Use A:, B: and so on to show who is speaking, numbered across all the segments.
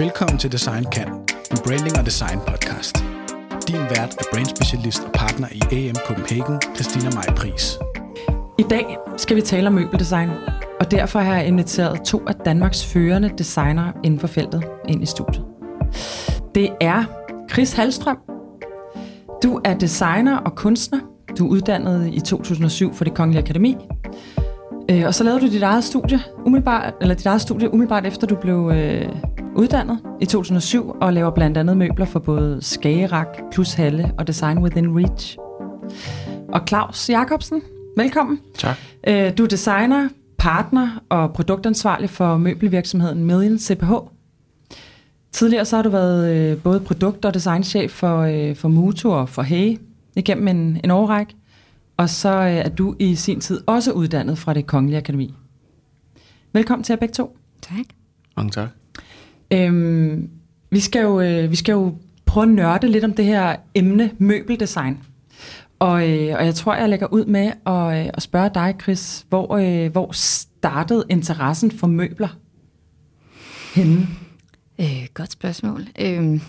A: Velkommen til Design Kan, en branding og design podcast. Din vært er brandspecialist og partner i AM Copenhagen, Christina Maj Pris.
B: I dag skal vi tale om møbeldesign, og derfor har jeg inviteret to af Danmarks førende designere inden for feltet ind i studiet. Det er Chris Halstrøm. Du er designer og kunstner. Du er uddannet i 2007 for det Kongelige Akademi. Øh, og så lavede du dit eget studie umiddelbart, eller dit eget studie umiddelbart efter du blev øh, uddannet i 2007 og laver blandt andet møbler for både Skagerak, Plus Halle og Design Within Reach. Og Claus Jacobsen, velkommen.
C: Tak.
B: Øh, du er designer, partner og produktansvarlig for møbelvirksomheden Million CPH. Tidligere så har du været øh, både produkt- og designchef for, øh, for Mutu og for Hey igennem en, en årrække. Og så er du i sin tid også uddannet fra det Kongelige Akademi. Velkommen til jer begge to.
D: Tak.
C: Mange tak.
B: Øhm, vi, skal jo, øh, vi skal jo prøve at nørde lidt om det her emne møbeldesign. Og, øh, og jeg tror, jeg lægger ud med at, øh, at spørge dig, Chris, hvor, øh, hvor startede interessen for møbler henne?
D: Øh, godt spørgsmål. Øh,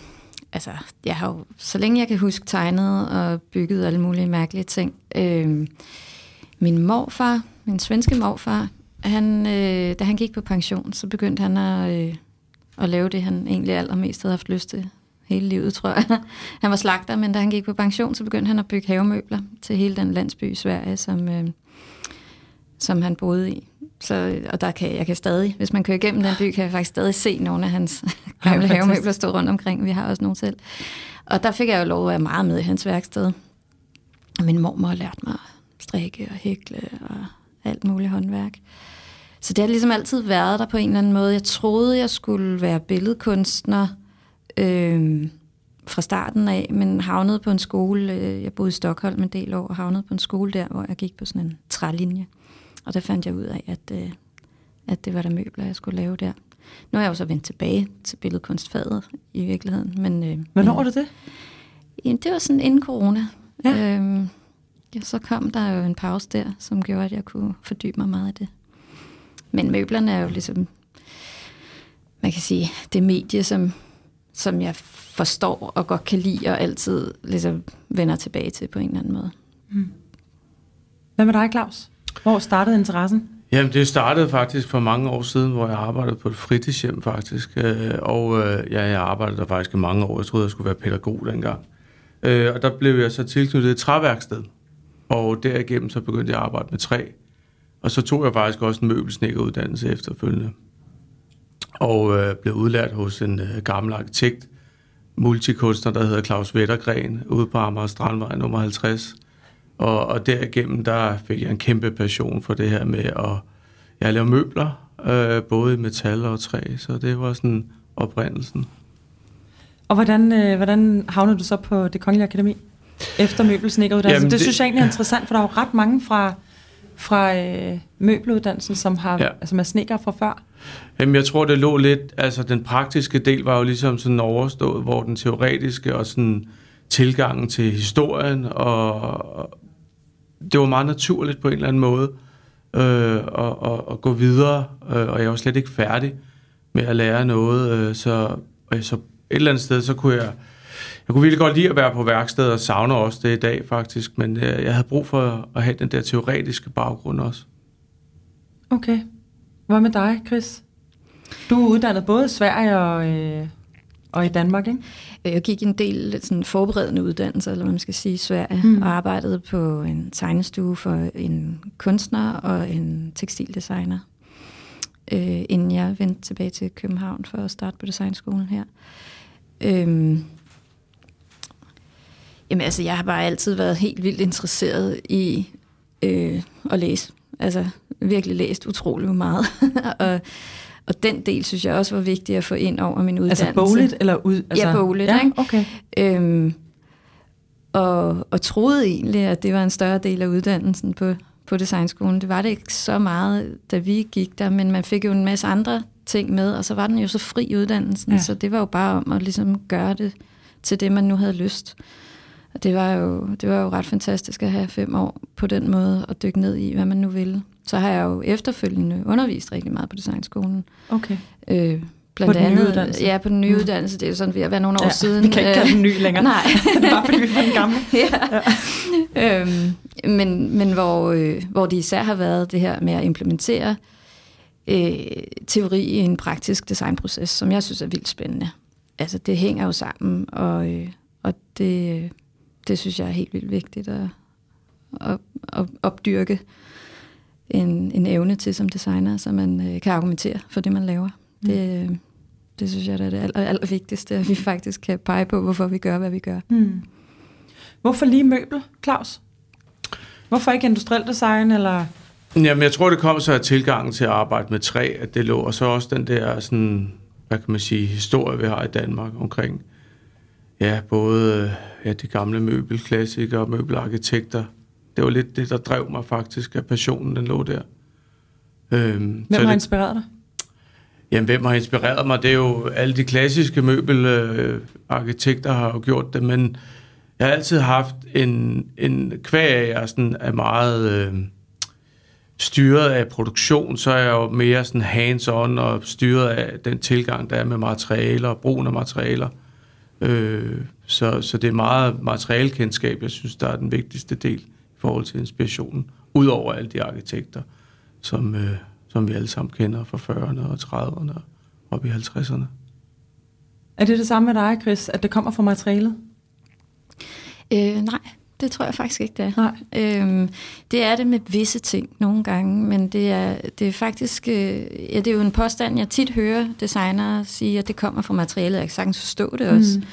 D: altså, jeg har jo, så længe jeg kan huske, tegnet og bygget alle mulige mærkelige ting. Øh, min morfar, min svenske morfar, han, øh, da han gik på pension, så begyndte han at, øh, at lave det, han egentlig allermest havde haft lyst til hele livet, tror jeg. Han var slagter, men da han gik på pension, så begyndte han at bygge havemøbler til hele den landsby i Sverige, som, øh, som han boede i. Så, og der kan, jeg kan stadig, hvis man kører igennem den by, kan jeg faktisk stadig se nogle af hans gamle havemøbler stå rundt omkring. Vi har også nogle selv. Og der fik jeg jo lov at være meget med i hans værksted. Min mormor har lært mig at strikke og hækle og alt muligt håndværk. Så det har ligesom altid været der på en eller anden måde. Jeg troede, jeg skulle være billedkunstner øh, fra starten af, men havnede på en skole. Øh, jeg boede i Stockholm en del år, og havnede på en skole der, hvor jeg gik på sådan en trælinje. Og der fandt jeg ud af, at, øh, at det var der møbler, jeg skulle lave der. Nu er jeg jo så vendt tilbage til billedkunstfaget i virkeligheden. Men, øh,
B: Hvornår var det det?
D: Jamen, det var sådan inden corona.
B: Ja.
D: Øhm, ja, så kom der jo en pause der, som gjorde, at jeg kunne fordybe mig meget i det. Men møblerne er jo ligesom, man kan sige, det medie, som, som jeg forstår og godt kan lide, og altid ligesom vender tilbage til på en eller anden måde.
B: Hvad med dig, Claus? Hvor startede interessen?
C: Jamen, det startede faktisk for mange år siden, hvor jeg arbejdede på et fritidshjem faktisk. Øh, Og øh, ja, jeg arbejdede der faktisk i mange år. Jeg troede, jeg skulle være pædagog dengang. Øh, Og der blev jeg så tilknyttet et træværksted. Og derigennem så begyndte jeg at arbejde med træ. Og så tog jeg faktisk også en møbelsnækkeruddannelse efterfølgende. Og øh, blev udlært hos en øh, gammel arkitekt, multikunstner, der hedder Claus Vettergren, ude på Amager Strandvej nummer 50. Og, og derigennem, der fik jeg en kæmpe passion for det her med at jeg lave møbler, øh, både i metal og træ, så det var sådan oprindelsen.
B: Og hvordan, øh, hvordan havnede du så på det Kongelige Akademi? Efter møbelsnækkeruddannelsen? Det det- synes jeg egentlig er interessant, for der er jo ret mange fra, fra øh, møbeluddannelsen, som, har, ja. Altså, er snedkere fra før.
C: Jamen, jeg tror, det lå lidt, altså den praktiske del var jo ligesom sådan overstået, hvor den teoretiske og sådan tilgangen til historien, og det var meget naturligt på en eller anden måde øh, at, at, at gå videre, øh, og jeg var slet ikke færdig med at lære noget, øh, så, øh, så et eller andet sted, så kunne jeg, jeg kunne virkelig godt lide at være på værksted, og savner også det i dag faktisk, men øh, jeg havde brug for at have den der teoretiske baggrund også.
B: Okay. Hvad med dig, Chris? Du er uddannet både i Sverige og, øh, og i Danmark, ikke?
D: Øh, Jeg gik en del sådan forberedende uddannelser, eller hvad man skal sige, i Sverige,
B: Mm.
D: mm. og arbejdede på en tegnestue for en kunstner og en tekstildesigner, øh, inden jeg vendte tilbage til København for at starte på designskolen her. Øhm, jamen altså, jeg har bare altid været helt vildt interesseret i øh, at læse. Altså virkelig læst utrolig meget. og, og den del synes jeg også var vigtig at få ind over min uddannelse.
B: Altså bogligt eller ud? Altså,
D: Ja, bogligt,
B: ja,
D: ikke?
B: okay.
D: Øhm, og, og troede egentlig, at det var en større del af uddannelsen på, på designskolen. Det var det ikke så meget, da vi gik der, men man fik jo en masse andre ting med, og så var den jo så fri uddannelsen,
B: ja.
D: så det var jo bare om at ligesom gøre det til det, man nu havde lyst. Og det var, jo, det var jo ret fantastisk at have fem år på den måde og dykke ned i, hvad man nu ville. Så har jeg jo efterfølgende undervist rigtig meget på designskolen.
B: okay.
D: Øh, Blandt
B: på den nye
D: andet,
B: uddannelse?
D: Ja, på den nye uddannelse. Det er jo sådan ved at være nogle år
B: Ja,
D: siden.
B: vi kan ikke kalde den ny længere.
D: Nej.
B: det er bare fordi, vi er den gamle.
D: ja. øhm, men, men hvor, øh, hvor det især har været det her med at implementere øh, teori i en praktisk designproces, som jeg synes er vildt spændende. Altså, det hænger jo sammen, og, øh, og det, øh, det synes jeg er helt vildt vigtigt at, at, at opdyrke en, en evne til som designer, så man øh, kan argumentere for det, man laver.
B: Mm.
D: Det, øh, det synes jeg der er det aller, aller vigtigste, at vi faktisk kan pege på, hvorfor vi gør, hvad vi gør.
B: Hmm. Hvorfor lige møbel, Claus? Hvorfor ikke industriel design, eller...
C: Jamen, jeg tror, det kom så af tilgangen til at arbejde med træ, at det lå, og så også den der sådan, hvad kan man sige, historie, vi har i Danmark omkring, ja, både ja, de gamle møbelklassikere og møbelarkitekter. Det var lidt det, der drev mig faktisk, at passionen den lå der. Øhm,
B: Hvem har
C: det,
B: inspireret dig?
C: Jamen, hvem har inspireret mig? Det er jo alle de klassiske møbelarkitekter har jo gjort det, men jeg har altid haft en, en kvæg af, jeg sådan er meget øh, styret af produktion, så er jeg jo mere sådan hands-on og styret af den tilgang, der er med materialer og brugen af materialer. Øh, så, så det er meget materialkendskab, jeg synes, der er den vigtigste del i forhold til inspirationen, udover alle de arkitekter, som, øh, som vi alle sammen kender fra 40'erne og 30'erne og op i 50'erne.
B: Er det det samme med dig, Chris, at det kommer fra materialet?
D: Øh, nej, det tror jeg faktisk ikke, det er.
B: Nej.
D: Øhm, det er det med visse ting nogle gange, men det er, det er faktisk øh, ja, det er jo en påstand, jeg tit hører designere sige, at det kommer fra materialet. Jeg kan sagtens forstå det også. Mm.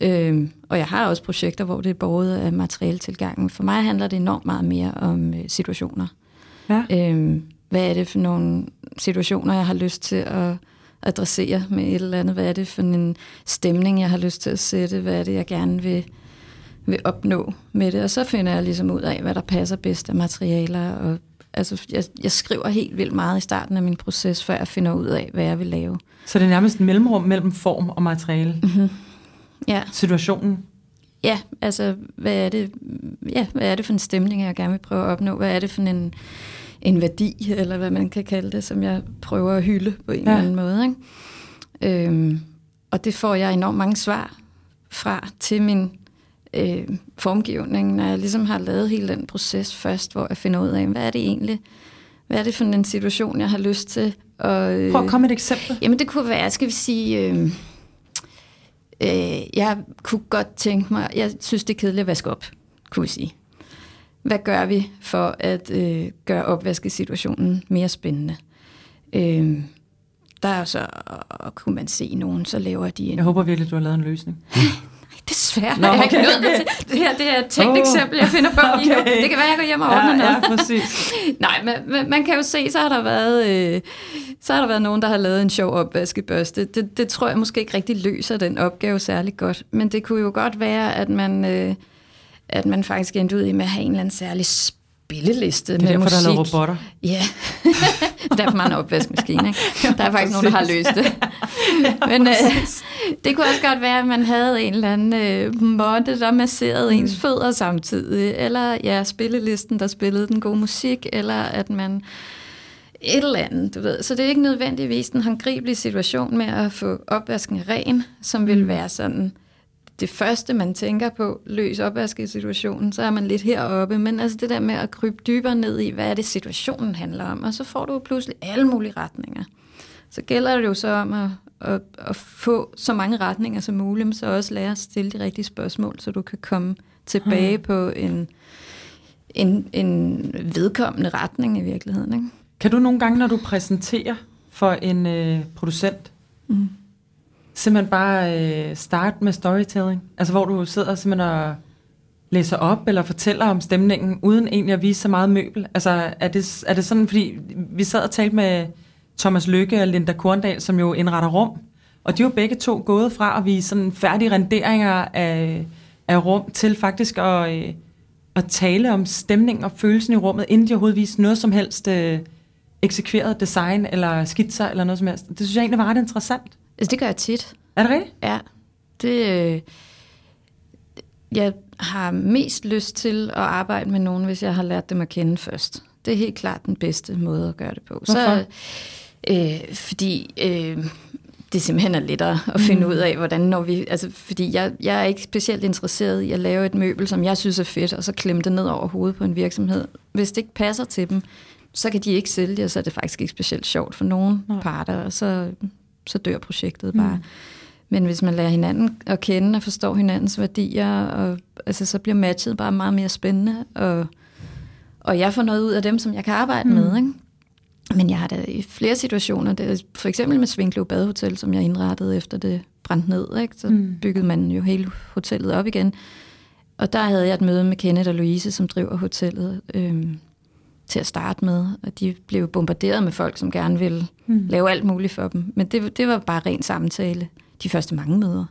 D: Øhm, og jeg har også projekter, hvor det er båret af materialetilgangen. For mig handler det enormt meget mere om øh, situationer.
B: Ja.
D: Øhm, hvad er det for nogle situationer, jeg har lyst til at adressere med et eller andet? Hvad er det for en stemning, jeg har lyst til at sætte? Hvad er det, jeg gerne vil, vil opnå med det? Og så finder jeg ligesom ud af, hvad der passer bedst af materialer. Og, altså, jeg, jeg skriver helt vildt meget i starten af min proces, før jeg finder ud af, hvad jeg vil lave.
B: Så det er nærmest en mellemrum mellem form og materiale.
D: Mm-hmm. Ja.
B: Situationen.
D: Ja, altså, hvad er det, ja, hvad er det for en stemning, jeg gerne vil prøve at opnå? Hvad er det for en, en værdi, eller hvad man kan kalde det, som jeg prøver at hylde på en ja. eller anden måde. Ikke? Øhm, og det får jeg enormt mange svar fra til min øh, formgivning, når jeg ligesom har lavet hele den proces først, hvor jeg finder ud af, hvad er det egentlig, hvad er det for en situation, jeg har lyst til. Og, øh,
B: Prøv at komme med et eksempel.
D: Jamen det kunne være, skal vi sige... Øh, øh, jeg kunne godt tænke mig, jeg synes det er kedeligt at vaske op, kunne vi sige. Hvad gør vi for at øh, gøre opvaskesituationen mere spændende? Øh, der er så, og kunne man se nogen, så laver de en...
B: Jeg håber virkelig, du har lavet en løsning.
D: Desværre.
B: Nå,
D: okay. jeg
B: okay,
D: okay. til. Det her det er et tænkt oh. eksempel, jeg finder på.
B: Okay.
D: Det kan være, jeg går hjem og ordner
B: ja,
D: noget.
B: Ja, præcis.
D: Nej, men, men man kan jo se, så har der været, øh, så har der været nogen, der har lavet en sjov opvaskebørste. Det, det tror jeg måske ikke rigtig løser den opgave særlig godt. Men det kunne jo godt være, at man, øh, at man faktisk endte ud i med at have en eller anden særlig spilleliste
B: Det er
D: med
B: derfor,
D: musik.
B: der er robotter.
D: Ja, derfor man en opvaskemaskine. Ikke? Der er faktisk nogen, der har løst det. Men øh, det kunne også godt være, at man havde en eller anden øh, måtte, der masserede mm. ens fødder samtidig. Eller ja, spillelisten, der spillede den gode musik. Eller at man et eller andet, du ved. Så det er ikke nødvendigvis en håndgribelig situation med at få opvasken ren, som vil være sådan det første, man tænker på, løs opvaskesituationen, så er man lidt heroppe. Men altså det der med at krybe dybere ned i, hvad er det situationen handler om, og så får du pludselig alle mulige retninger. Så gælder det jo så om at, at, at få så mange retninger som muligt, men så også lære at stille de rigtige spørgsmål, så du kan komme tilbage hmm. på en, en, en vedkommende retning i virkeligheden. Ikke?
B: Kan du nogle gange, når du præsenterer for en øh, producent, mm simpelthen bare øh, starte med storytelling? Altså hvor du sidder simpelthen og læser op eller fortæller om stemningen, uden egentlig at vise så meget møbel? Altså er det, er det sådan, fordi vi sad og talte med Thomas Lykke og Linda Korndal, som jo indretter rum, og de er jo begge to gået fra at vise sådan færdige renderinger af, af rum til faktisk at, øh, at tale om stemning og følelsen i rummet, inden de overhovedet viste noget som helst øh, eksekveret design eller skitser eller noget som helst. Det synes jeg egentlig var ret interessant.
D: Altså, det gør jeg tit.
B: Er det rigtigt?
D: Ja. Det, øh, jeg har mest lyst til at arbejde med nogen, hvis jeg har lært dem at kende først. Det er helt klart den bedste måde at gøre det på.
B: Hvorfor?
D: Så, øh, fordi øh, det simpelthen er lettere at finde mm. ud af, hvordan når vi... Altså, fordi jeg, jeg er ikke specielt interesseret i at lave et møbel, som jeg synes er fedt, og så klemme det ned over hovedet på en virksomhed. Hvis det ikke passer til dem, så kan de ikke sælge og så er det faktisk ikke specielt sjovt for nogen Nej. parter, og så, så dør projektet bare. Mm. Men hvis man lærer hinanden at kende og forstår hinandens værdier, og, altså, så bliver matchet bare meget mere spændende, og, og jeg får noget ud af dem, som jeg kan arbejde mm. med. Ikke? Men jeg har da i flere situationer, det, for eksempel med Svinkløv Badehotel, som jeg indrettede efter det brændte ned, ikke? så mm. byggede man jo hele hotellet op igen. Og der havde jeg et møde med Kenneth og Louise, som driver hotellet øhm, til at starte med. Og de blev bombarderet med folk, som gerne ville mm. lave alt muligt for dem. Men det, det var bare ren samtale de første mange møder.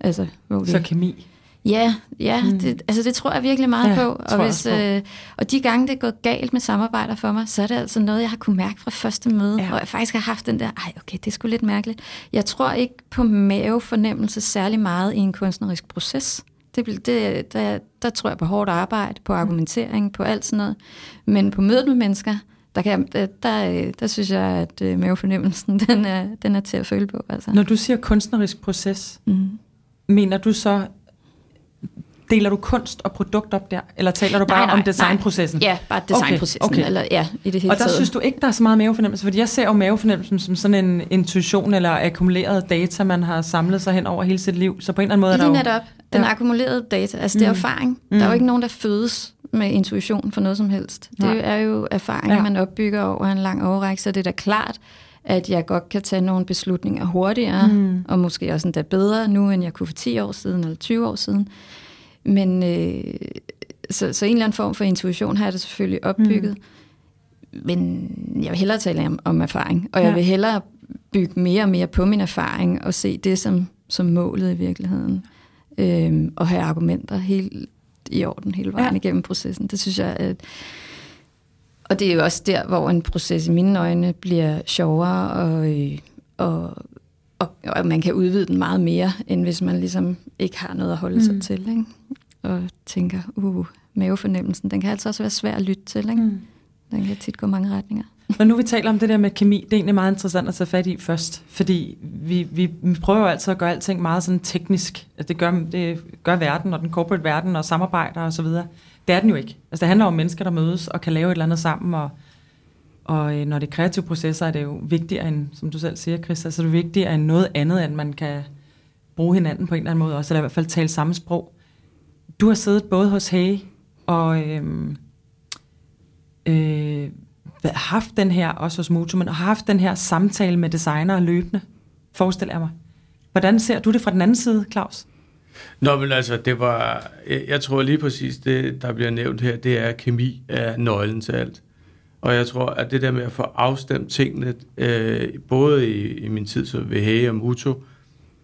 D: Altså,
B: hvor vi, så kemi?
D: Ja, ja mm. det, altså det tror jeg virkelig meget ja, på. Og, hvis, på. Øh, og de gange, det er gået galt med samarbejder for mig, så er det altså noget, jeg har kunne mærke fra første møde, ja. og jeg faktisk har haft den der, ej okay, det er sgu lidt mærkeligt. Jeg tror ikke på mavefornemmelse særlig meget i en kunstnerisk proces. Det, det, der, der tror jeg på hårdt arbejde, på argumentering, på alt sådan noget. Men på mødet med mennesker, der, kan, der, der, der synes jeg, at øh, mavefornemmelsen, den er, den er til at føle på. Altså.
B: Når du siger kunstnerisk proces, mm. mener du så deler du kunst og produkt op der? Eller taler du bare nej, nej, om designprocessen?
D: Nej. Ja, bare designprocessen. Okay, okay. Eller, ja, i det hele
B: og der taget. synes du ikke, der er så meget mavefornemmelse? Fordi jeg ser jo mavefornemmelsen som sådan en intuition eller akkumuleret data, man har samlet sig hen over hele sit liv. Så på en eller anden måde
D: Lige
B: er
D: der netop. Den ja. akkumulerede data. Altså det er mm. erfaring. Mm. Der er jo ikke nogen, der fødes med intuition for noget som helst. Det Nej. er jo erfaring, ja. man opbygger over en lang overrække, så det er da klart, at jeg godt kan tage nogle beslutninger hurtigere, mm. og måske også endda bedre nu, end jeg kunne for 10 år siden eller 20 år siden. Men øh, så, så en eller anden form for intuition har jeg da selvfølgelig opbygget. Mm. Men jeg vil hellere tale om, om erfaring, og ja. jeg vil hellere bygge mere og mere på min erfaring og se det som, som målet i virkeligheden. Øhm, og have argumenter helt i orden hele vejen ja. igennem processen. Det synes jeg, at og det er jo også der, hvor en proces i mine øjne bliver sjovere, og, øh, og, og, og man kan udvide den meget mere, end hvis man ligesom ikke har noget at holde mm. sig til. Ikke? Og tænker, uh, mavefornemmelsen, den kan altså også være svær at lytte til. Ikke? Mm. Den kan tit gå mange retninger.
B: Når nu vi taler om det der med kemi, det er egentlig meget interessant at tage fat i først, fordi vi, vi, prøver jo altid at gøre alting meget sådan teknisk. Altså det, gør, det gør verden og den corporate verden og samarbejder og så videre. Det er den jo ikke. Altså det handler om mennesker, der mødes og kan lave et eller andet sammen, og, og øh, når det er kreative processer, er det jo vigtigere end, som du selv siger, Chris, altså det er vigtigere end noget andet, end man kan bruge hinanden på en eller anden måde også, eller i hvert fald tale samme sprog. Du har siddet både hos Hage og øhm, øh, haft den her, også hos Moto, men har haft den her samtale med designer løbende, forestiller jeg mig. Hvordan ser du det fra den anden side, Claus?
C: Nå, men altså, det var, jeg, jeg tror lige præcis, det der bliver nævnt her, det er, at kemi er nøglen til alt. Og jeg tror, at det der med at få afstemt tingene, øh, både i, i min tid som ved Hage og Muto,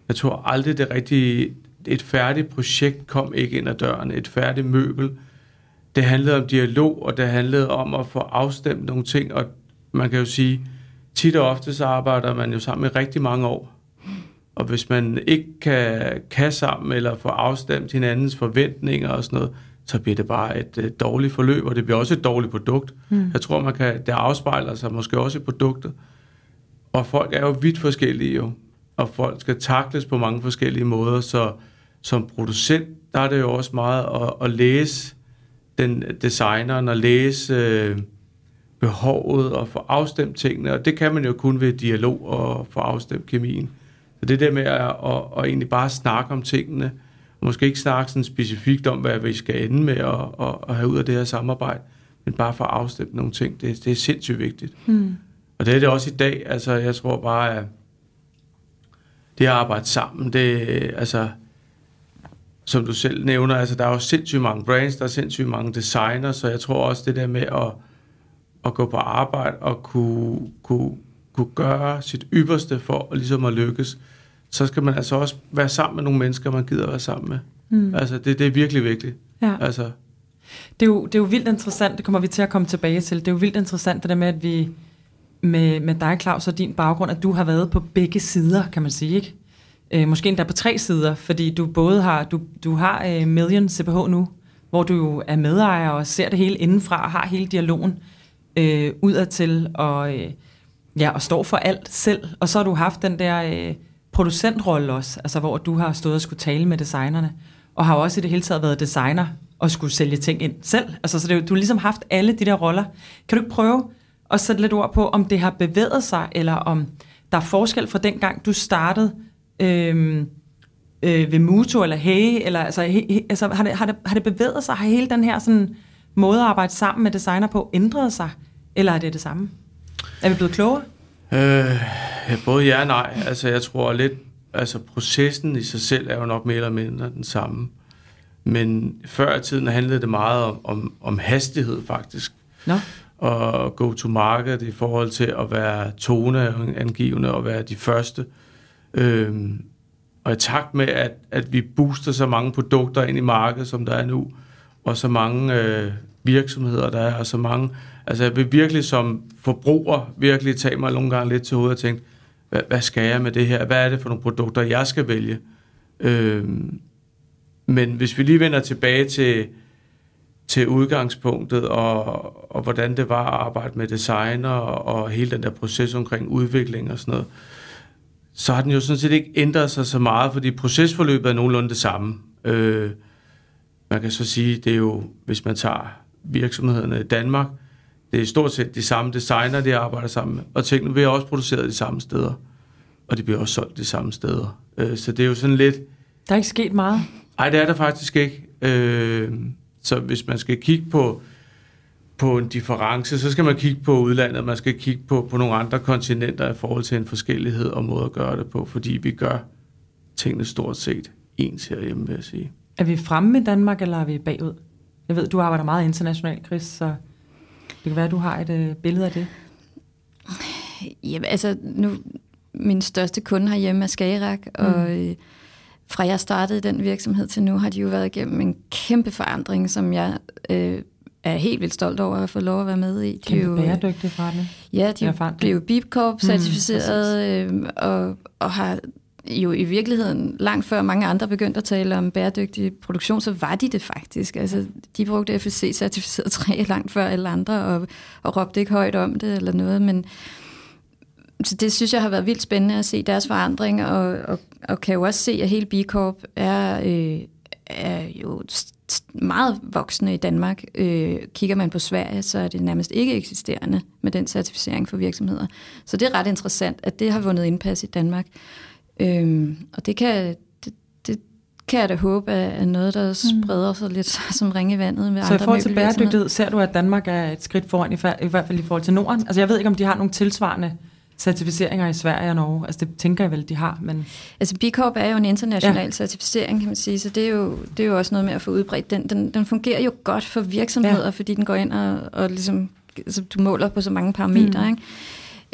C: jeg tror aldrig det rigtige, et færdigt projekt kom ikke ind ad døren, et færdigt møbel. Det handlede om dialog, og det handlede om at få afstemt nogle ting, og man kan jo sige, tit og ofte så arbejder man jo sammen i rigtig mange år. Og hvis man ikke kan, kan sammen eller få afstemt hinandens forventninger og sådan noget, så bliver det bare et dårligt forløb, og det bliver også et dårligt produkt. Mm. Jeg tror, man kan, det afspejler sig måske også i produktet. Og folk er jo vidt forskellige jo, og folk skal takles på mange forskellige måder, så som producent, der er det jo også meget at, at læse den designeren og læse øh, behovet og få afstemt tingene, og det kan man jo kun ved dialog og få afstemt kemien. Så det der med at, at, at egentlig bare snakke om tingene, og måske ikke snakke sådan specifikt om, hvad vi skal ende med at, at, at have ud af det her samarbejde, men bare få afstemt nogle ting, det, det er sindssygt vigtigt. Mm. Og det er det også i dag. Altså, jeg tror bare, at det at arbejde sammen, det altså, som du selv nævner, altså der er jo sindssygt mange brands, der er sindssygt mange designers, så jeg tror også det der med at, at gå på arbejde og kunne, kunne kunne gøre sit ypperste for at, ligesom at lykkes, så skal man altså også være sammen med nogle mennesker, man gider at være sammen med. Mm. Altså, det, det er virkelig vigtigt. Ja. Altså.
B: Det, er jo, det er jo vildt interessant, det kommer vi til at komme tilbage til. Det er jo vildt interessant, det der med, at vi med, med dig, Claus, og din baggrund, at du har været på begge sider, kan man sige, ikke? Øh, måske endda på tre sider, fordi du både har, du, du har øh, Million CPH nu, hvor du jo er medejer og ser det hele indenfra, og har hele dialogen øh, udadtil, og... Øh, Ja, og står for alt selv. Og så har du haft den der øh, producentrolle også, altså hvor du har stået og skulle tale med designerne, og har også i det hele taget været designer og skulle sælge ting ind selv. Altså, så det, du har ligesom haft alle de der roller. Kan du ikke prøve at sætte lidt ord på, om det har bevæget sig, eller om der er forskel fra dengang, du startede øh, øh, ved Muto eller Hey, eller altså, he, he, altså har, det, har, det, har det bevæget sig? Har hele den her sådan, måde at arbejde sammen med designer på ændret sig? Eller er det det samme? Er vi blevet klogere?
C: Øh, både ja og nej. Altså, jeg tror lidt, altså processen i sig selv er jo nok mere eller mindre den samme. Men før i tiden handlede det meget om, om, om hastighed faktisk.
B: Nå.
C: Og go to market i forhold til at være toneangivende og være de første. Øhm, og i takt med, at, at vi booster så mange produkter ind i markedet, som der er nu, og så mange øh, virksomheder, der er, og så mange... Altså jeg vil virkelig som forbruger virkelig tage mig nogle gange lidt til hovedet og tænke, hvad, hvad skal jeg med det her? Hvad er det for nogle produkter, jeg skal vælge? Øhm, men hvis vi lige vender tilbage til, til udgangspunktet og, og hvordan det var at arbejde med designer og, og hele den der proces omkring udvikling og sådan noget, så har den jo sådan set ikke ændret sig så meget, fordi procesforløbet er nogenlunde det samme. Øh, man kan så sige, det er jo, hvis man tager virksomhederne i Danmark, det er stort set de samme designer, de arbejder sammen med, og tingene bliver også produceret de samme steder, og de bliver også solgt de samme steder. Øh, så det er jo sådan lidt...
B: Der er ikke sket meget.
C: Nej, det er der faktisk ikke. Øh, så hvis man skal kigge på, på en difference, så skal man kigge på udlandet, man skal kigge på, på nogle andre kontinenter i forhold til en forskellighed og måde at gøre det på, fordi vi gør tingene stort set ens herhjemme, vil jeg sige.
B: Er vi fremme i Danmark, eller er vi bagud? Jeg ved, du arbejder meget internationalt, Chris, så det kan være, at du har et øh, billede af det.
D: Jamen, altså, nu, min største kunde herhjemme er Skagerak, mm. og øh, fra jeg startede den virksomhed til nu, har de jo været igennem en kæmpe forandring, som jeg øh, er helt vildt stolt over at få lov at være med i.
B: De kæmpe jo, bæredygtig forretning.
D: Ja, de blev Beep Corp certificeret mm, øh, og, og har jo i virkeligheden langt før mange andre begyndte at tale om bæredygtig produktion, så var de det faktisk. Altså, de brugte FSC-certificeret træ langt før alle andre, og, og råbte ikke højt om det eller noget, men så det synes jeg har været vildt spændende at se deres forandring, og, og, og kan jo også se, at hele B Corp er, øh, er jo meget voksne i Danmark. Øh, kigger man på Sverige, så er det nærmest ikke eksisterende med den certificering for virksomheder. Så det er ret interessant, at det har vundet indpas i Danmark. Øh, og det kan, det, det kan jeg da håbe er noget, der mm. spreder sig lidt som ringe i vandet med
B: så
D: andre
B: i forhold til bæredygtighed, ser du, at Danmark er et skridt foran, i, i hvert fald i forhold til Norden? Altså jeg ved ikke, om de har nogle tilsvarende certificeringer i Sverige og Norge? Altså det tænker jeg vel, de har, men...
D: Altså B Corp er jo en international ja. certificering, kan man sige, så det er, jo, det er jo også noget med at få udbredt den. Den, den fungerer jo godt for virksomheder, ja. fordi den går ind og, og ligesom, altså, du måler på så mange parametre, mm. ikke?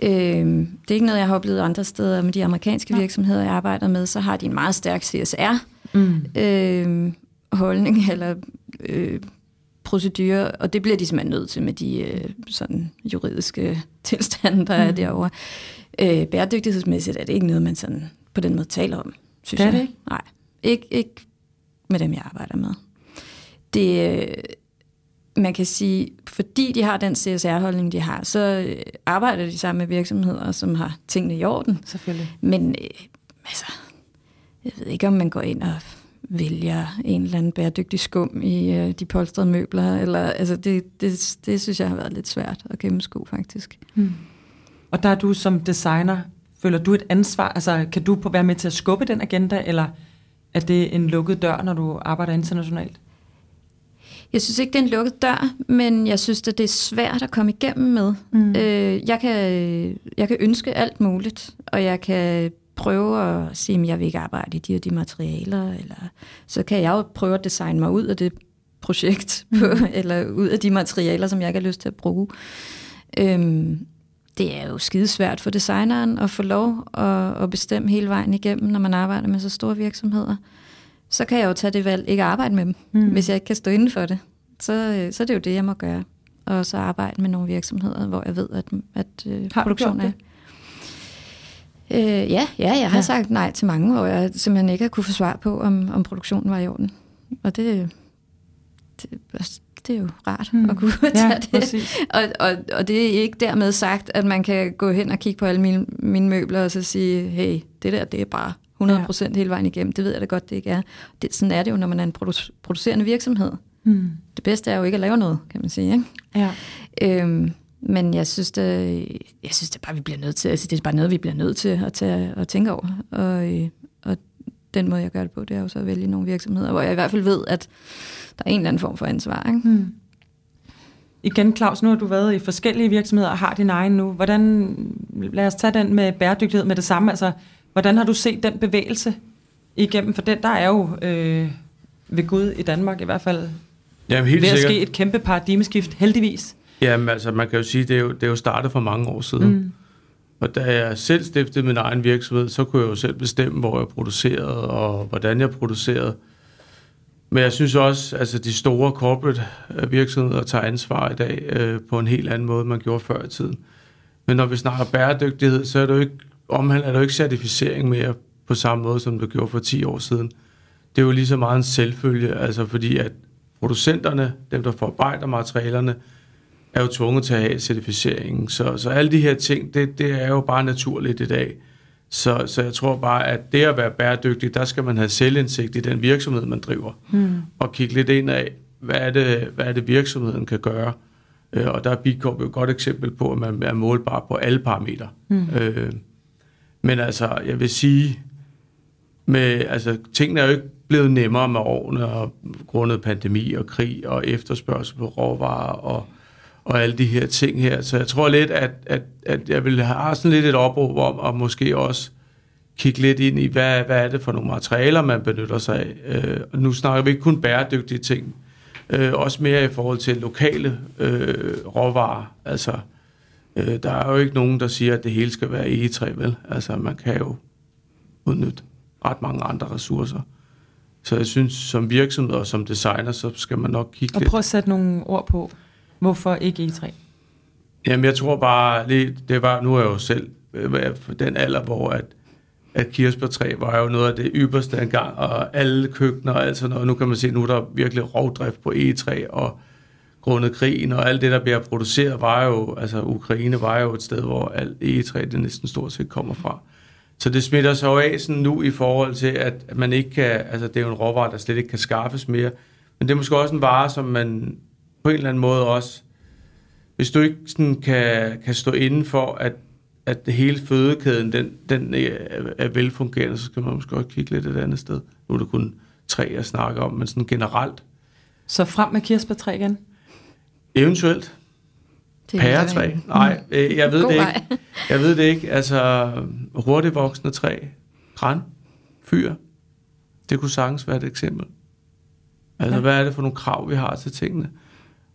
D: Øh, det er ikke noget, jeg har oplevet andre steder, med de amerikanske ja. virksomheder, jeg arbejder med, så har de en meget stærk CSR mm. øh, holdning, eller øh, procedurer, og det bliver de simpelthen nødt til med de øh, sådan juridiske tilstande, der mm. er derovre. Øh, bæredygtighedsmæssigt er det ikke noget, man sådan på den måde taler om, synes
B: det er
D: jeg.
B: det ikke?
D: Nej, ikke, ikke med dem, jeg arbejder med. Det, øh, man kan sige, fordi de har den CSR-holdning, de har, så øh, arbejder de sammen med virksomheder, som har tingene i orden.
B: Selvfølgelig.
D: Men øh, altså, jeg ved ikke, om man går ind og vælger en eller anden bæredygtig skum i øh, de polstrede møbler. Eller, altså det, det, det synes jeg har været lidt svært at gennemskue faktisk.
B: Hmm. Og der er du som designer, føler du et ansvar? Altså kan du være med til at skubbe den agenda, eller er det en lukket dør, når du arbejder internationalt?
D: Jeg synes ikke, det er en lukket dør, men jeg synes, at det er svært at komme igennem med. Mm. Øh, jeg, kan, jeg kan ønske alt muligt, og jeg kan prøve at sige, at jeg vil ikke arbejde i de og de materialer, eller så kan jeg jo prøve at designe mig ud af det projekt, på, mm. eller ud af de materialer, som jeg ikke har lyst til at bruge. Øhm, det er jo skidesvært for designeren at få lov at, at bestemme hele vejen igennem, når man arbejder med så store virksomheder. Så kan jeg jo tage det valg ikke at arbejde med dem, mm. hvis jeg ikke kan stå inden for det. Så, så det er jo det, jeg må gøre. Og så arbejde med nogle virksomheder, hvor jeg ved, at, at øh, produktionen er. Øh, ja, ja, jeg har ja. sagt nej til mange, hvor jeg simpelthen ikke har kunne få svar på, om, om produktionen var i orden. Og det, det, det er jo rart mm. at kunne tage ja, det. Og, og, og det er ikke dermed sagt, at man kan gå hen og kigge på alle mine, mine møbler og så sige, hey, det der, det er bare 100% ja. hele vejen igennem. Det ved jeg da godt, det ikke er. Det, sådan er det jo, når man er en produ- producerende virksomhed. Mm. Det bedste er jo ikke at lave noget, kan man sige. Ikke? Ja. Øhm, men jeg synes, det, jeg synes det er bare, vi bliver nødt til, altså det er bare noget, vi bliver nødt til at, tage, at tænke over. Og, og den måde, jeg gør det på, det er jo så at vælge nogle virksomheder, hvor jeg i hvert fald ved, at der er en eller anden form for ansvar. Ikke? Hmm.
B: Igen, Claus, nu har du været i forskellige virksomheder og har din egen nu. Hvordan, lad os tage den med bæredygtighed med det samme. Altså, hvordan har du set den bevægelse igennem? For den, der er jo øh, ved Gud i Danmark i hvert fald
C: Jamen, helt
B: ved
C: sikkert.
B: at ske et kæmpe paradigmeskift, heldigvis.
C: Jamen altså, man kan jo sige, det er jo, det er jo startet for mange år siden. Mm. Og da jeg selv stiftede min egen virksomhed, så kunne jeg jo selv bestemme, hvor jeg producerede og hvordan jeg producerede. Men jeg synes også, at altså, de store corporate øh, virksomheder tager ansvar i dag øh, på en helt anden måde, man gjorde før i tiden. Men når vi snakker bæredygtighed, så er det jo ikke, omhandler det jo ikke certificering mere på samme måde, som det gjorde for 10 år siden. Det er jo lige så meget en selvfølge, altså fordi at producenterne, dem der forarbejder materialerne, er jo tvunget til at have certificeringen. Så, så alle de her ting, det, det er jo bare naturligt i dag. Så, så jeg tror bare, at det at være bæredygtig, der skal man have selvindsigt i den virksomhed, man driver. Hmm. Og kigge lidt ind af, hvad er det, hvad er det virksomheden kan gøre. Øh, og der er Bicorp jo et godt eksempel på, at man er målbar på alle parametre. Hmm. Øh, men altså, jeg vil sige, med, altså, tingene er jo ikke blevet nemmere med årene, og grundet pandemi og krig og efterspørgsel på råvarer og og alle de her ting her. Så jeg tror lidt, at, at, at jeg vil have sådan lidt et opråb om at måske også kigge lidt ind i, hvad, hvad er det for nogle materialer, man benytter sig af. Øh, og nu snakker vi ikke kun bæredygtige ting, øh, også mere i forhold til lokale øh, råvarer. Altså, øh, der er jo ikke nogen, der siger, at det hele skal være egetræ, vel? Altså, man kan jo udnytte ret mange andre ressourcer. Så jeg synes, som virksomhed og som designer, så skal man nok kigge
B: og lidt... Og prøv at sætte nogle ord på, Hvorfor ikke E3?
C: Jamen, jeg tror bare, det var, nu er jeg jo selv øh, den alder, hvor at, at kirsebærtræ var jo noget af det ypperste engang, og alle køkkener og alt sådan noget. Nu kan man se, nu er der virkelig rovdrift på E3, og grundet krigen, og alt det, der bliver produceret, var jo, altså Ukraine var jo et sted, hvor alt E3 det næsten stort set kommer fra. Så det smitter sig jo af sådan nu i forhold til, at man ikke kan, altså det er jo en råvare, der slet ikke kan skaffes mere, men det er måske også en vare, som man på en eller anden måde også, hvis du ikke sådan kan, kan stå inden for, at, at hele fødekæden, den, den er velfungerende, så skal man måske også kigge lidt et andet sted. Nu er det kun tre, jeg snakker om, men sådan generelt.
B: Så frem med kirsebærtræ igen?
C: Eventuelt. Pæretræ? Nej, øh, jeg ved God det ikke. Jeg ved det ikke. Altså, hurtigt voksende træ, græn, fyr, det kunne sagtens være et eksempel. Altså, ja. hvad er det for nogle krav, vi har til tingene?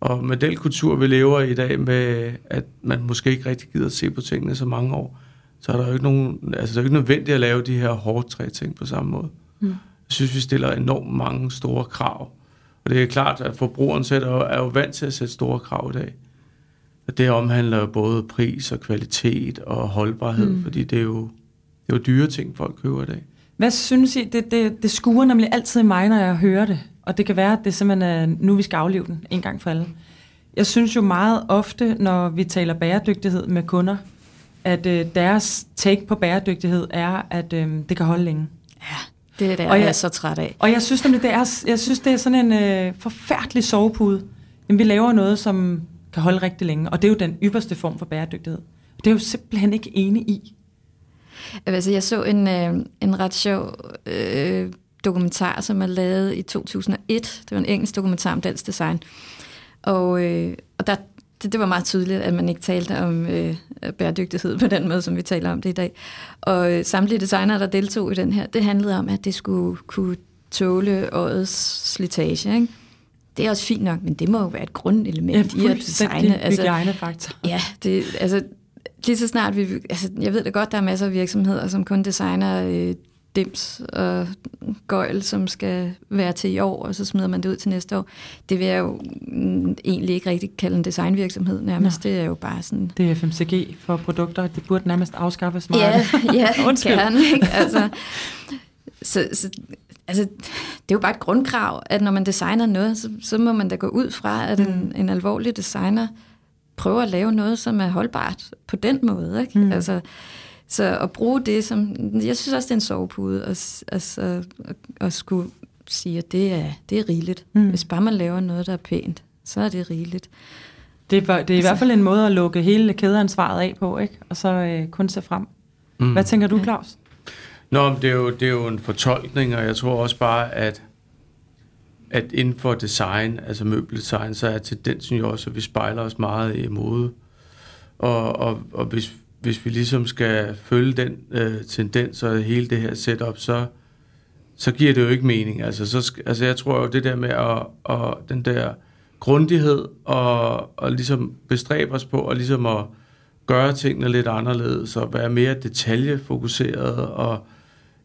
C: Og med den kultur, vi lever i dag, med at man måske ikke rigtig gider at se på tingene så mange år, så er der jo ikke, nogen, altså, der er ikke nødvendigt at lave de her hårde tre ting på samme måde. Mm. Jeg synes, vi stiller enormt mange store krav. Og det er klart, at forbrugeren sætter, er jo vant til at sætte store krav i dag. Og det omhandler både pris og kvalitet og holdbarhed, mm. fordi det er, jo, det er jo dyre ting, folk køber i dag.
B: Hvad synes I? Det, det, det skuer nemlig altid i mig, når jeg hører det. Og det kan være, at det simpelthen er nu, vi skal aflive den en gang for alle. Jeg synes jo meget ofte, når vi taler bæredygtighed med kunder, at øh, deres take på bæredygtighed er, at øh, det kan holde længe.
D: Ja, det er det, og jeg, jeg er så træt af.
B: Og jeg synes nemlig, det er, jeg synes, det er sådan en øh, forfærdelig sovepude. Jamen, vi laver noget, som kan holde rigtig længe, og det er jo den ypperste form for bæredygtighed. Og det er jo simpelthen ikke enig i.
D: Altså, jeg så en, øh, en ret sjov øh, dokumentar, som er lavet i 2001. Det var en engelsk dokumentar om dansk design. Og, øh, og der, det, det var meget tydeligt, at man ikke talte om øh, bæredygtighed på den måde, som vi taler om det i dag. Og øh, samtlige designere, der deltog i den her, det handlede om, at det skulle kunne tåle årets slitage. Ikke? Det er også fint nok, men det må jo være et grundelement
B: ja, i at designe. Altså, faktor.
D: Ja, det, altså, lige så snart vi... Altså, jeg ved da godt, der er masser af virksomheder, som kun designer øh, dims og gøjl, som skal være til i år, og så smider man det ud til næste år. Det vil jeg jo egentlig ikke rigtig kalde en designvirksomhed nærmest. Nå. Det er jo bare sådan...
B: Det er FMCG for produkter. Det burde nærmest afskaffes
D: meget. Ja, ja gerne. Ikke? Altså, så, så altså, det er jo bare et grundkrav, at når man designer noget, så, så må man da gå ud fra, at en, mm. en alvorlig designer prøver at lave noget, som er holdbart på den måde. Ikke? Mm. Altså, så at bruge det som... Jeg synes også, det er en sovepude at, altså, at, at skulle sige, at det er, det er rigeligt. Mm. Hvis bare man laver noget, der er pænt, så er det rigeligt.
B: Det er, det er altså, i hvert fald en måde at lukke hele kædeansvaret af på, ikke? og så øh, kun se frem. Mm. Hvad tænker du, Claus?
C: Nå, det er, jo, det er jo en fortolkning, og jeg tror også bare, at, at inden for design, altså møbeldesign, så er tendensen jo også, at vi spejler os meget i mode. Og, og, og hvis, hvis vi ligesom skal følge den øh, tendens og hele det her setup, så, så giver det jo ikke mening. Altså, så, altså jeg tror jo, det der med at, at den der grundighed og, og ligesom bestræbe os på at ligesom at gøre tingene lidt anderledes og være mere detaljefokuseret og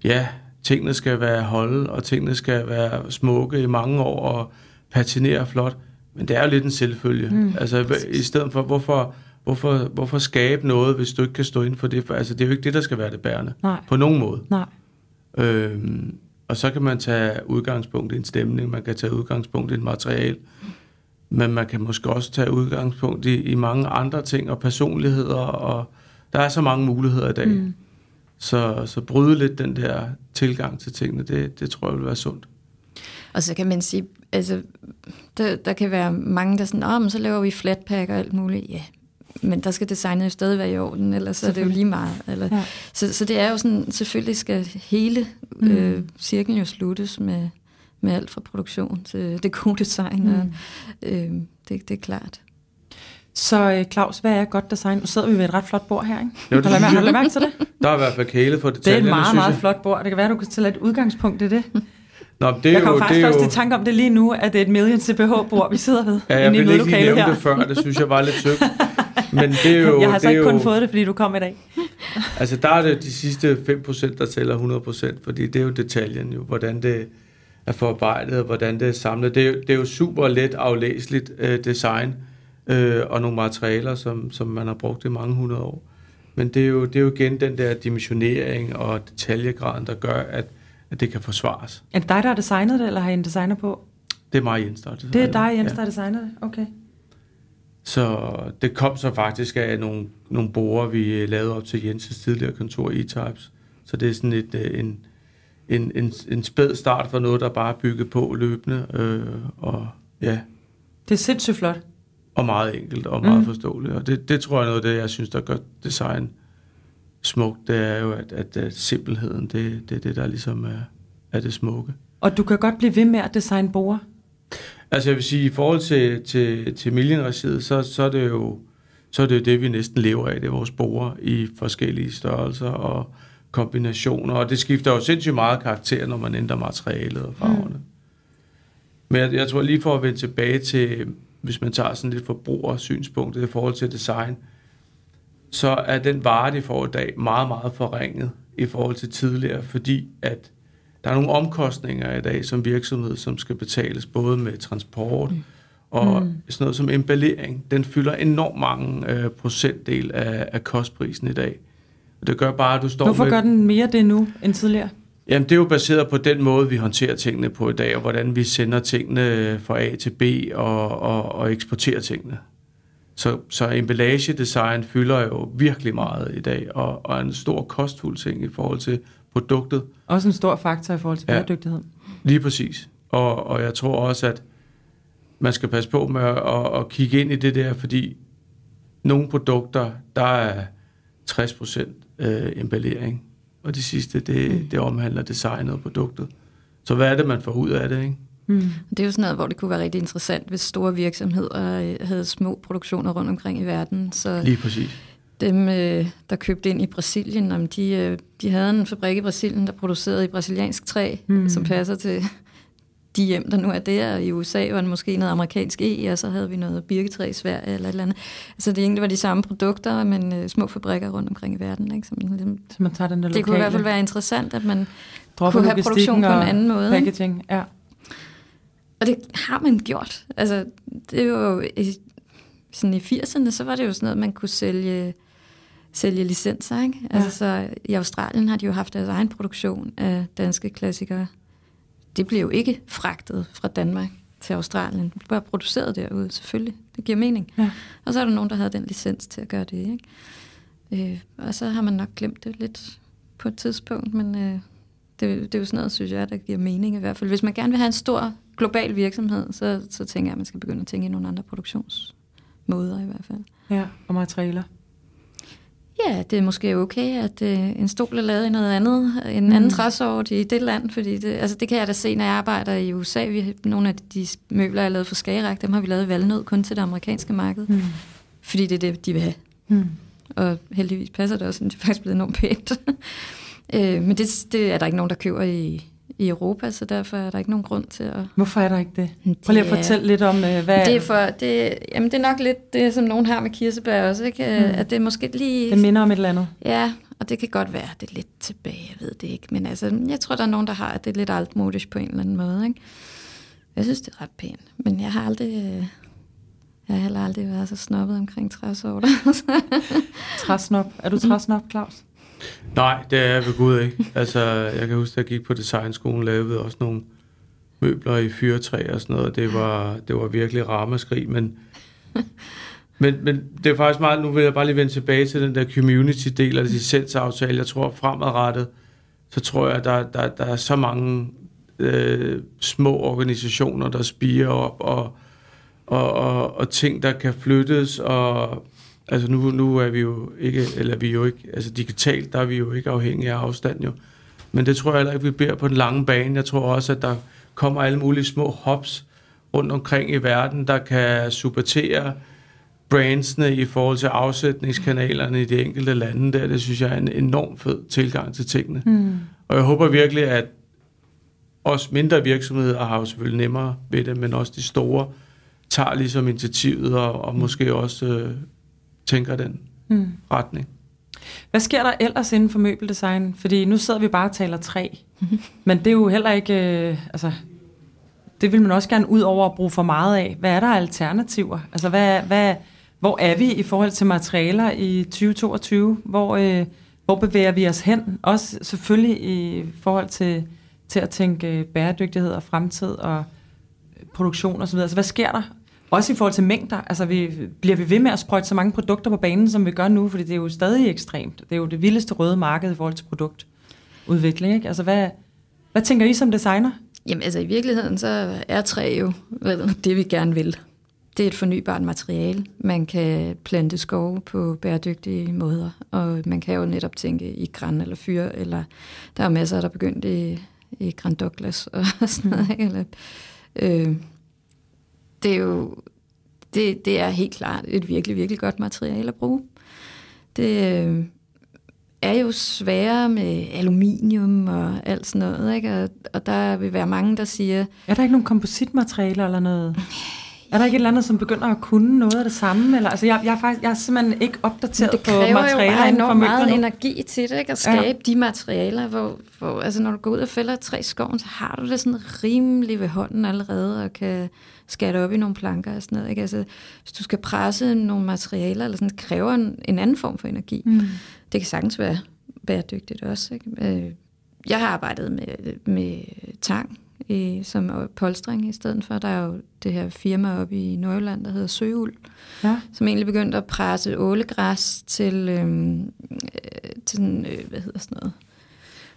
C: ja, tingene skal være holde og tingene skal være smukke i mange år og patinere flot. Men det er jo lidt en selvfølge. Mm. Altså i stedet for, hvorfor, hvorfor, hvorfor skabe noget, hvis du ikke kan stå inden for det? For, altså det er jo ikke det, der skal være det bærende.
B: Nej.
C: På nogen måde.
B: Nej.
C: Øhm, og så kan man tage udgangspunkt i en stemning, man kan tage udgangspunkt i et materiale, men man kan måske også tage udgangspunkt i, i mange andre ting og personligheder, og der er så mange muligheder i dag. Mm. Så, så bryde lidt den der tilgang til tingene, det, det tror jeg vil være sundt.
D: Og så kan man sige, altså, der, der kan være mange, der sådan, åh, men så laver vi flatpack og alt muligt. Ja, men der skal designet jo stadig være i orden, ellers er det jo lige meget. Eller, ja. så, så det er jo sådan, selvfølgelig skal hele mm. øh, cirklen jo sluttes med, med alt fra produktion til det gode design. Mm. Og, øh, det, det er klart.
B: Så øh, Claus, hvad er godt design? Nu sidder vi ved et ret flot bord her, ikke? Jo, det har du mærke til det?
C: Der er i hvert fald kæle for detaljerne,
B: Det er et meget, meget flot bord. Det kan være, du kan tage et udgangspunkt i det.
C: Nå, det er
B: jeg kommer
C: jo,
B: faktisk
C: det er
B: også
C: jo...
B: i tanke om det lige nu, at det er et million CPH-bord, vi sidder ved.
C: Ja, jeg ville ikke lige nævne det før, det synes jeg var lidt søgt. Men det er jo,
B: jeg har så ikke
C: jo,
B: kun fået det, fordi du kom i dag.
C: altså der er det de sidste 5%, der tæller 100%, fordi det er jo detaljen jo, hvordan det er forarbejdet, hvordan det er samlet. Det er, det er jo super let aflæseligt øh, design øh, og nogle materialer, som, som man har brugt i mange hundrede år. Men det er, jo, det er jo igen den der dimensionering og detaljegraden, der gør, at, at det kan forsvares.
B: Er det dig, der har designet det, eller har I en designer på?
C: Det er mig, Jens, der har
B: Det er dig, Jens, ja. der har designet det? Okay.
C: Så det kom så faktisk af nogle, nogle borer, vi lavede op til Jens' tidligere kontor i E-Types. Så det er sådan et, øh, en, en, en, en spæd start for noget, der bare er bygget på løbende. Øh, og ja.
B: Det er sindssygt flot.
C: Og meget enkelt og meget mm. forståeligt. Og det, det tror jeg er noget af det, jeg synes, der gør design smukt. Det er jo, at, at, at simpelheden, det, det er det, der ligesom er, er det smukke.
B: Og du kan godt blive ved med at designe borer?
C: Altså jeg vil sige, i forhold til, til, til Millenresiet, så, så er det jo så er det jo det, vi næsten lever af. Det er vores borer i forskellige størrelser og kombinationer. Og det skifter jo sindssygt meget karakter, når man ændrer materialet og farverne. Mm. Men jeg, jeg tror lige for at vende tilbage til, hvis man tager sådan lidt forbrugersynspunkt i forhold til design, så er den vare, de får i dag, meget, meget forringet i forhold til tidligere, fordi at der er nogle omkostninger i dag som virksomhed, som skal betales både med transport mm. og mm. sådan noget som emballering. Den fylder enormt mange øh, procentdel af, af kostprisen i dag. Og det gør bare, at du står
B: Hvorfor
C: med...
B: gør den mere det nu end tidligere?
C: Jamen, det er jo baseret på den måde, vi håndterer tingene på i dag, og hvordan vi sender tingene fra A til B og, og, og eksporterer tingene. Så, så emballagedesign fylder jo virkelig meget i dag, og, og er en stor kostfuld ting i forhold til produktet.
B: Også en stor faktor i forhold til ja, bæredygtighed.
C: Lige præcis. Og, og jeg tror også, at man skal passe på med at, at, at kigge ind i det der, fordi nogle produkter, der er 60% øh, emballering, og det sidste, det, mm. det omhandler designet og produktet. Så hvad er det, man får ud af det, ikke?
D: Mm. Det er jo sådan noget, hvor det kunne være rigtig interessant, hvis store virksomheder øh, havde små produktioner rundt omkring i verden. Så
C: Lige præcis.
D: Dem, øh, der købte ind i Brasilien, de, øh, de havde en fabrik i Brasilien, der producerede i brasiliansk træ, mm. som passer til de hjem, der nu er der. I USA var det måske noget amerikansk E, og så havde vi noget birketræ i Sverige eller et eller andet. Altså det egentlig var de samme produkter, men øh, små fabrikker rundt omkring i verden. Ikke? Så, man, ligesom,
B: så man tager den der
D: det kunne i hvert fald være interessant, at man Dropper kunne have produktion på en anden måde.
B: Packaging, ja.
D: Og det har man gjort. Altså, det er jo, sådan i 80'erne, så var det jo sådan noget, man kunne sælge sælge licenser. Ikke? Ja. Altså, så I Australien har de jo haft deres egen produktion af danske klassikere. Det bliver jo ikke fragtet fra Danmark til Australien. Det bare produceret derude, selvfølgelig. Det giver mening. Ja. Og så er der nogen, der havde den licens til at gøre det. Ikke? Øh, og så har man nok glemt det lidt på et tidspunkt, men øh, det, det er jo sådan noget, synes jeg, der giver mening i hvert fald. Hvis man gerne vil have en stor global virksomhed, så, så tænker jeg, at man skal begynde at tænke i nogle andre produktionsmåder i hvert fald.
B: Ja, og materialer.
D: Ja, det er måske okay, at øh, en stol er lavet i noget andet, en mm. anden træsort i det land, fordi det, altså det kan jeg da se, når jeg arbejder i USA. Vi, nogle af de møbler, jeg har lavet for Skagerak, dem har vi lavet valnød kun til det amerikanske marked, mm. fordi det er det, de vil have. Mm. Og heldigvis passer det også, det er faktisk blevet enormt pænt. øh, men det, det er der ikke nogen, der køber i, i Europa, så derfor er der ikke nogen grund til at...
B: Hvorfor er der ikke det? Prøv lige at fortælle lidt om, øh, hvad...
D: Det er, for, det, jamen det er nok lidt det, som nogen har med kirsebær også, ikke? Mm. At det er måske lige...
B: Det minder om et eller andet.
D: Ja, og det kan godt være, det er lidt tilbage, jeg ved det ikke. Men altså, jeg tror, der er nogen, der har, at det er lidt altmodisk på en eller anden måde, ikke? Jeg synes, det er ret pænt, men jeg har aldrig... Øh, jeg har heller aldrig været så snobbet omkring træsorter.
B: træsnop. Er du træsnop, Claus?
C: Nej, det er jeg ved Gud ikke. Altså, jeg kan huske, at jeg gik på designskolen, lavede også nogle møbler i fyrtræ og sådan noget. Det var, det var virkelig rammeskrig, men, men, men det er faktisk meget, nu vil jeg bare lige vende tilbage til den der community-del af licensaftale. Jeg tror fremadrettet, så tror jeg, at der, der, der er så mange øh, små organisationer, der spiger op, og, og, og, og ting, der kan flyttes, og Altså nu, nu er vi jo ikke, eller vi jo ikke, altså digitalt, der er vi jo ikke afhængige af afstand jo. Men det tror jeg heller ikke, vi beder på den lange bane. Jeg tror også, at der kommer alle mulige små hops rundt omkring i verden, der kan supportere brandsene i forhold til afsætningskanalerne i de enkelte lande der. Det synes jeg er en enorm fed tilgang til tingene. Mm. Og jeg håber virkelig, at også mindre virksomheder har jo selvfølgelig nemmere ved det, men også de store tager ligesom initiativet og, og måske også øh, tænker den mm. retning.
B: Hvad sker der ellers inden for møbeldesign? Fordi nu sidder vi bare og taler træ. Men det er jo heller ikke... Øh, altså, det vil man også gerne ud over at bruge for meget af. Hvad er der alternativer? Altså, hvad, hvad, hvor er vi i forhold til materialer i 2022? Hvor, øh, hvor bevæger vi os hen? Også selvfølgelig i forhold til, til at tænke bæredygtighed og fremtid og produktion osv. Altså, hvad sker der også i forhold til mængder. Altså, vi, bliver vi ved med at sprøjte så mange produkter på banen, som vi gør nu? Fordi det er jo stadig ekstremt. Det er jo det vildeste røde marked i forhold til produktudvikling. Ikke? Altså, hvad, hvad tænker I som designer?
D: Jamen, altså i virkeligheden, så er træ jo det, vi gerne vil. Det er et fornybart materiale. Man kan plante skove på bæredygtige måder, og man kan jo netop tænke i græn eller fyr, eller der er masser, der er begyndt i, i Grand Douglas og sådan noget. Eller, øh, det er jo det, det er helt klart et virkelig, virkelig godt materiale at bruge. Det øh, er jo sværere med aluminium og alt sådan noget, ikke? Og, og der vil være mange, der siger...
B: Er der ikke nogen kompositmaterialer eller noget? Er der ikke et eller andet, som begynder at kunne noget af det samme? Eller, altså, jeg, jeg, er faktisk, jeg er simpelthen ikke opdateret på materialer
D: Det kræver jo meget energi til det, ikke? at skabe ja. de materialer, hvor, hvor altså, når du går ud og fælder tre skoven, så har du det sådan rimelig ved hånden allerede, og kan skære op i nogle planker og sådan noget. Ikke? Altså, hvis du skal presse nogle materialer, eller sådan, det kræver en, en anden form for energi. Mm. Det kan sagtens være bæredygtigt også. Ikke? Øh, jeg har arbejdet med, med tang i, som polstring i stedet for. Der er jo det her firma oppe i Nordjylland, der hedder Søul, ja. som egentlig begyndte at presse ålegræs til, øhm, øh, til sådan, øh, hvad hedder sådan noget,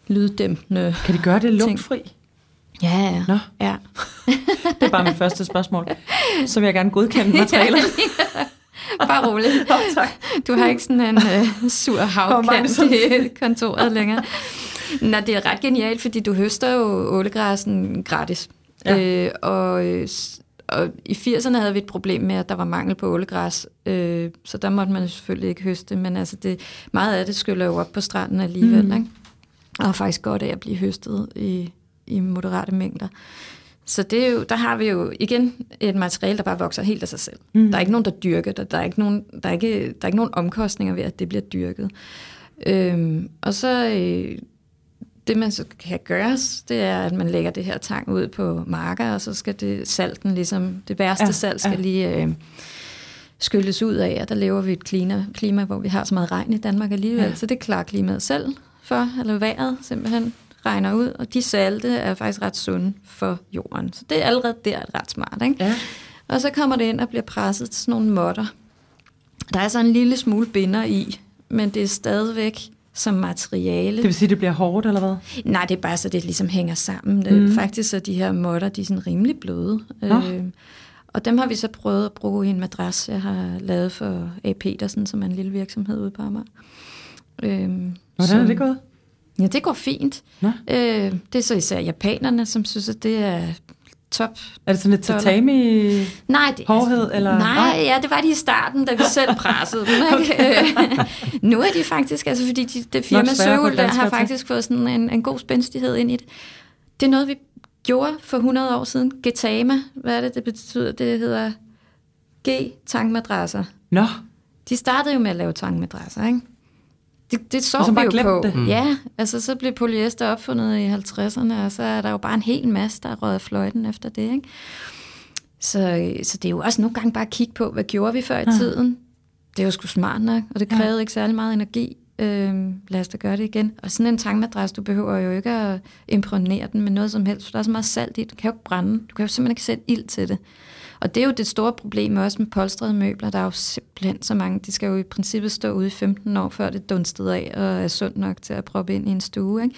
D: lyddæmpende
B: Kan de gøre det lugtfri?
D: Ja, ja.
B: Nå.
D: ja.
B: det er bare mit første spørgsmål. Så vil jeg gerne godkende materialer.
D: Bare roligt.
B: Tak.
D: Du har ikke sådan en uh, sur havkant i kontoret længere. Nå, det er ret genialt, fordi du høster jo ålegræsen gratis. Ja. Øh, og, og i 80'erne havde vi et problem med, at der var mangel på ålegræs, øh, så der måtte man selvfølgelig ikke høste, men altså det, meget af det skyller jo op på stranden alligevel, mm. ikke? og er faktisk godt af at blive høstet i, i moderate mængder. Så det er jo, der har vi jo igen et materiale, der bare vokser helt af sig selv. Mm. Der er ikke nogen, der dyrker det. Der er ikke nogen, der er ikke, der er ikke nogen omkostninger ved, at det bliver dyrket. Øhm, og så øh, det, man så kan gøres, det er, at man lægger det her tang ud på marker, og så skal det salten ligesom, det værste ja, salt skal ja. lige øh, skylles ud af, og der lever vi et klima, klima, hvor vi har så meget regn i Danmark alligevel, ja. så det klarer klimaet selv for, eller vejret simpelthen regner ud, og de salte er faktisk ret sunde for jorden. Så det er allerede der ret smart. Ikke?
B: Ja.
D: Og så kommer det ind og bliver presset til sådan nogle modder. Der er så en lille smule binder i, men det er stadigvæk som materiale.
B: Det vil sige, det bliver hårdt, eller hvad?
D: Nej, det er bare så, det ligesom hænger sammen. Mm. Faktisk er de her modder, de er sådan rimelig bløde.
B: Nå.
D: Øh, og dem har vi så prøvet at bruge i en madras, jeg har lavet for A. Petersen, som er en lille virksomhed ude på Amager. Øhm,
B: Hvordan er det gået?
D: Ja, det går fint.
B: Nå.
D: Øh, det er så især japanerne, som synes, at det er top.
B: Er det sådan lidt
D: Dollar.
B: tatami
D: Nej, det,
B: hårdhed? Eller?
D: Nej, ja, det var de i starten, da vi selv pressede dem. Ikke? Øh, nu er de faktisk, altså fordi de, det firma Søul, der har faktisk fået sådan en, en god spændstighed ind i det. Det er noget, vi gjorde for 100 år siden. Getama, hvad er det, det betyder? Det hedder G-tangmadrasser.
B: Nå,
D: De startede jo med at lave tangmadrasser, ikke? Det, det så vi jo på.
B: det.
C: Mm.
D: Ja, altså så blev polyester opfundet i 50'erne, og så er der jo bare en hel masse, der er røget fløjten efter det, ikke? Så, så det er jo også nogle gange bare at kigge på, hvad gjorde vi før i
B: Ja.
D: tiden? Det er jo sgu smart nok, og det
B: Ja.
D: krævede ikke særlig meget energi. Øhm, lad os da gøre det igen. Og sådan en tangmadras, du behøver jo ikke at imprægnere den med noget som helst, for der er så meget salt i, du kan jo ikke brænde, du kan jo simpelthen ikke sætte ild til det. Og det er jo det store problem også med polstrede møbler. Der er jo simpelthen så mange. De skal jo i princippet stå ude i 15 år, før det dunstede af og er sundt nok til at proppe ind i en stue. Ikke?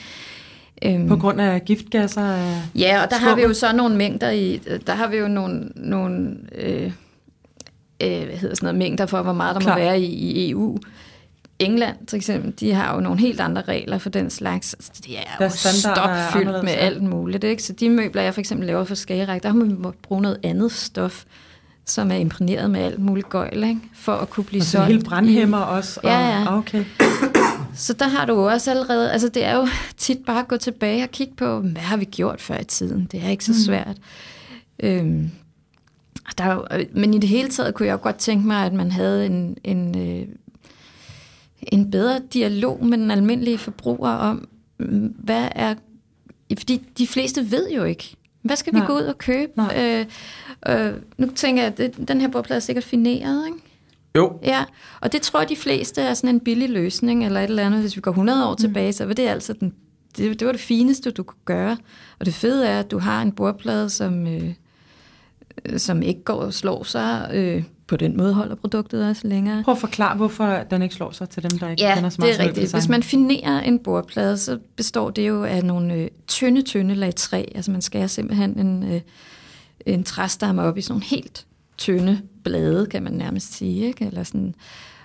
D: Øhm,
B: på grund af giftgasser?
D: Ja, og der har vi jo så nogle mængder i, der har vi jo nogle, nogle øh, øh, hvad hedder sådan noget, mængder for, hvor meget der
B: Klar.
D: må være i, i EU. England, for eksempel, de har jo nogle helt andre regler for den slags. Altså, Det er jo stopfyldt med alt muligt. Ikke? Så de møbler, jeg for eksempel laver for Skagerak, der man måttet bruge noget andet stof, som er imprægneret med alt muligt gøjl, ikke? for at kunne blive
B: Og så
D: solgt.
B: hele brandhæmmer også? Og,
D: Ja, ja.
B: Okay.
D: Så der har du også allerede, altså det er jo tit bare at gå tilbage og kigge på, hvad har vi gjort før i tiden? Det er ikke så svært. Øhm, og der men i det hele taget kunne jeg jo godt tænke mig, at man havde en, en, øh, en bedre dialog med den almindelige forbruger om, mm, hvad er... Fordi de fleste ved jo ikke, hvad skal vi
B: Nej.
D: gå ud og købe?
B: Nej.
D: Øh, øh, nu tænker jeg, at det, den her bordplade er sikkert fineret, ikke?
C: Jo,
D: Ja, og det tror jeg, de fleste er sådan en billig løsning, eller et eller andet. Hvis vi går 100 år tilbage, så var det altså den, det, det var det fineste, du kunne gøre. Og det fede er, at du har en bordplade, som, øh, øh, som ikke går og slår sig. Øh, på den måde holder produktet også længere.
B: Prøv at forklare, hvorfor den ikke slår sig til dem, der ikke
D: Ja,
B: kender så
D: det
B: meget
D: er
B: til
D: rigtigt.
B: møbeldesign.
D: Hvis man finerer en bordplade, så består det jo af nogle øh, tynde, tynde lag træ. Altså man skærer simpelthen en, øh, en træstamme op i sådan nogle helt tynde blade, kan man nærmest sige. Ikke? Eller sådan.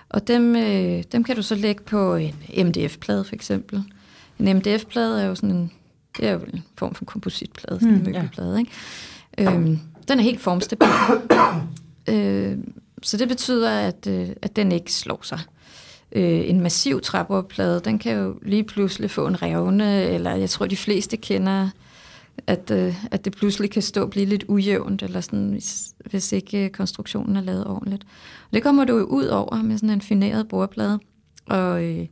D: Og dem, øh, dem kan du så lægge på en MDF-plade for eksempel. En MDF-plade er jo sådan en, det er jo en form for kompositplade, sådan en
B: Hmm, ja.
D: møbelplade. Ikke? Øhm, den er helt formstabil. Øh, så det betyder, at, øh, at den ikke slår sig. Øh, en massiv træbordplade, den kan jo lige pludselig få en revne, eller jeg tror, de fleste kender, at, øh, at det pludselig kan stå og blive lidt ujævnt, eller sådan, hvis, hvis ikke øh, konstruktionen er lavet ordentligt. Og det kommer du jo ud over med sådan en fineret bordplade, og, øh,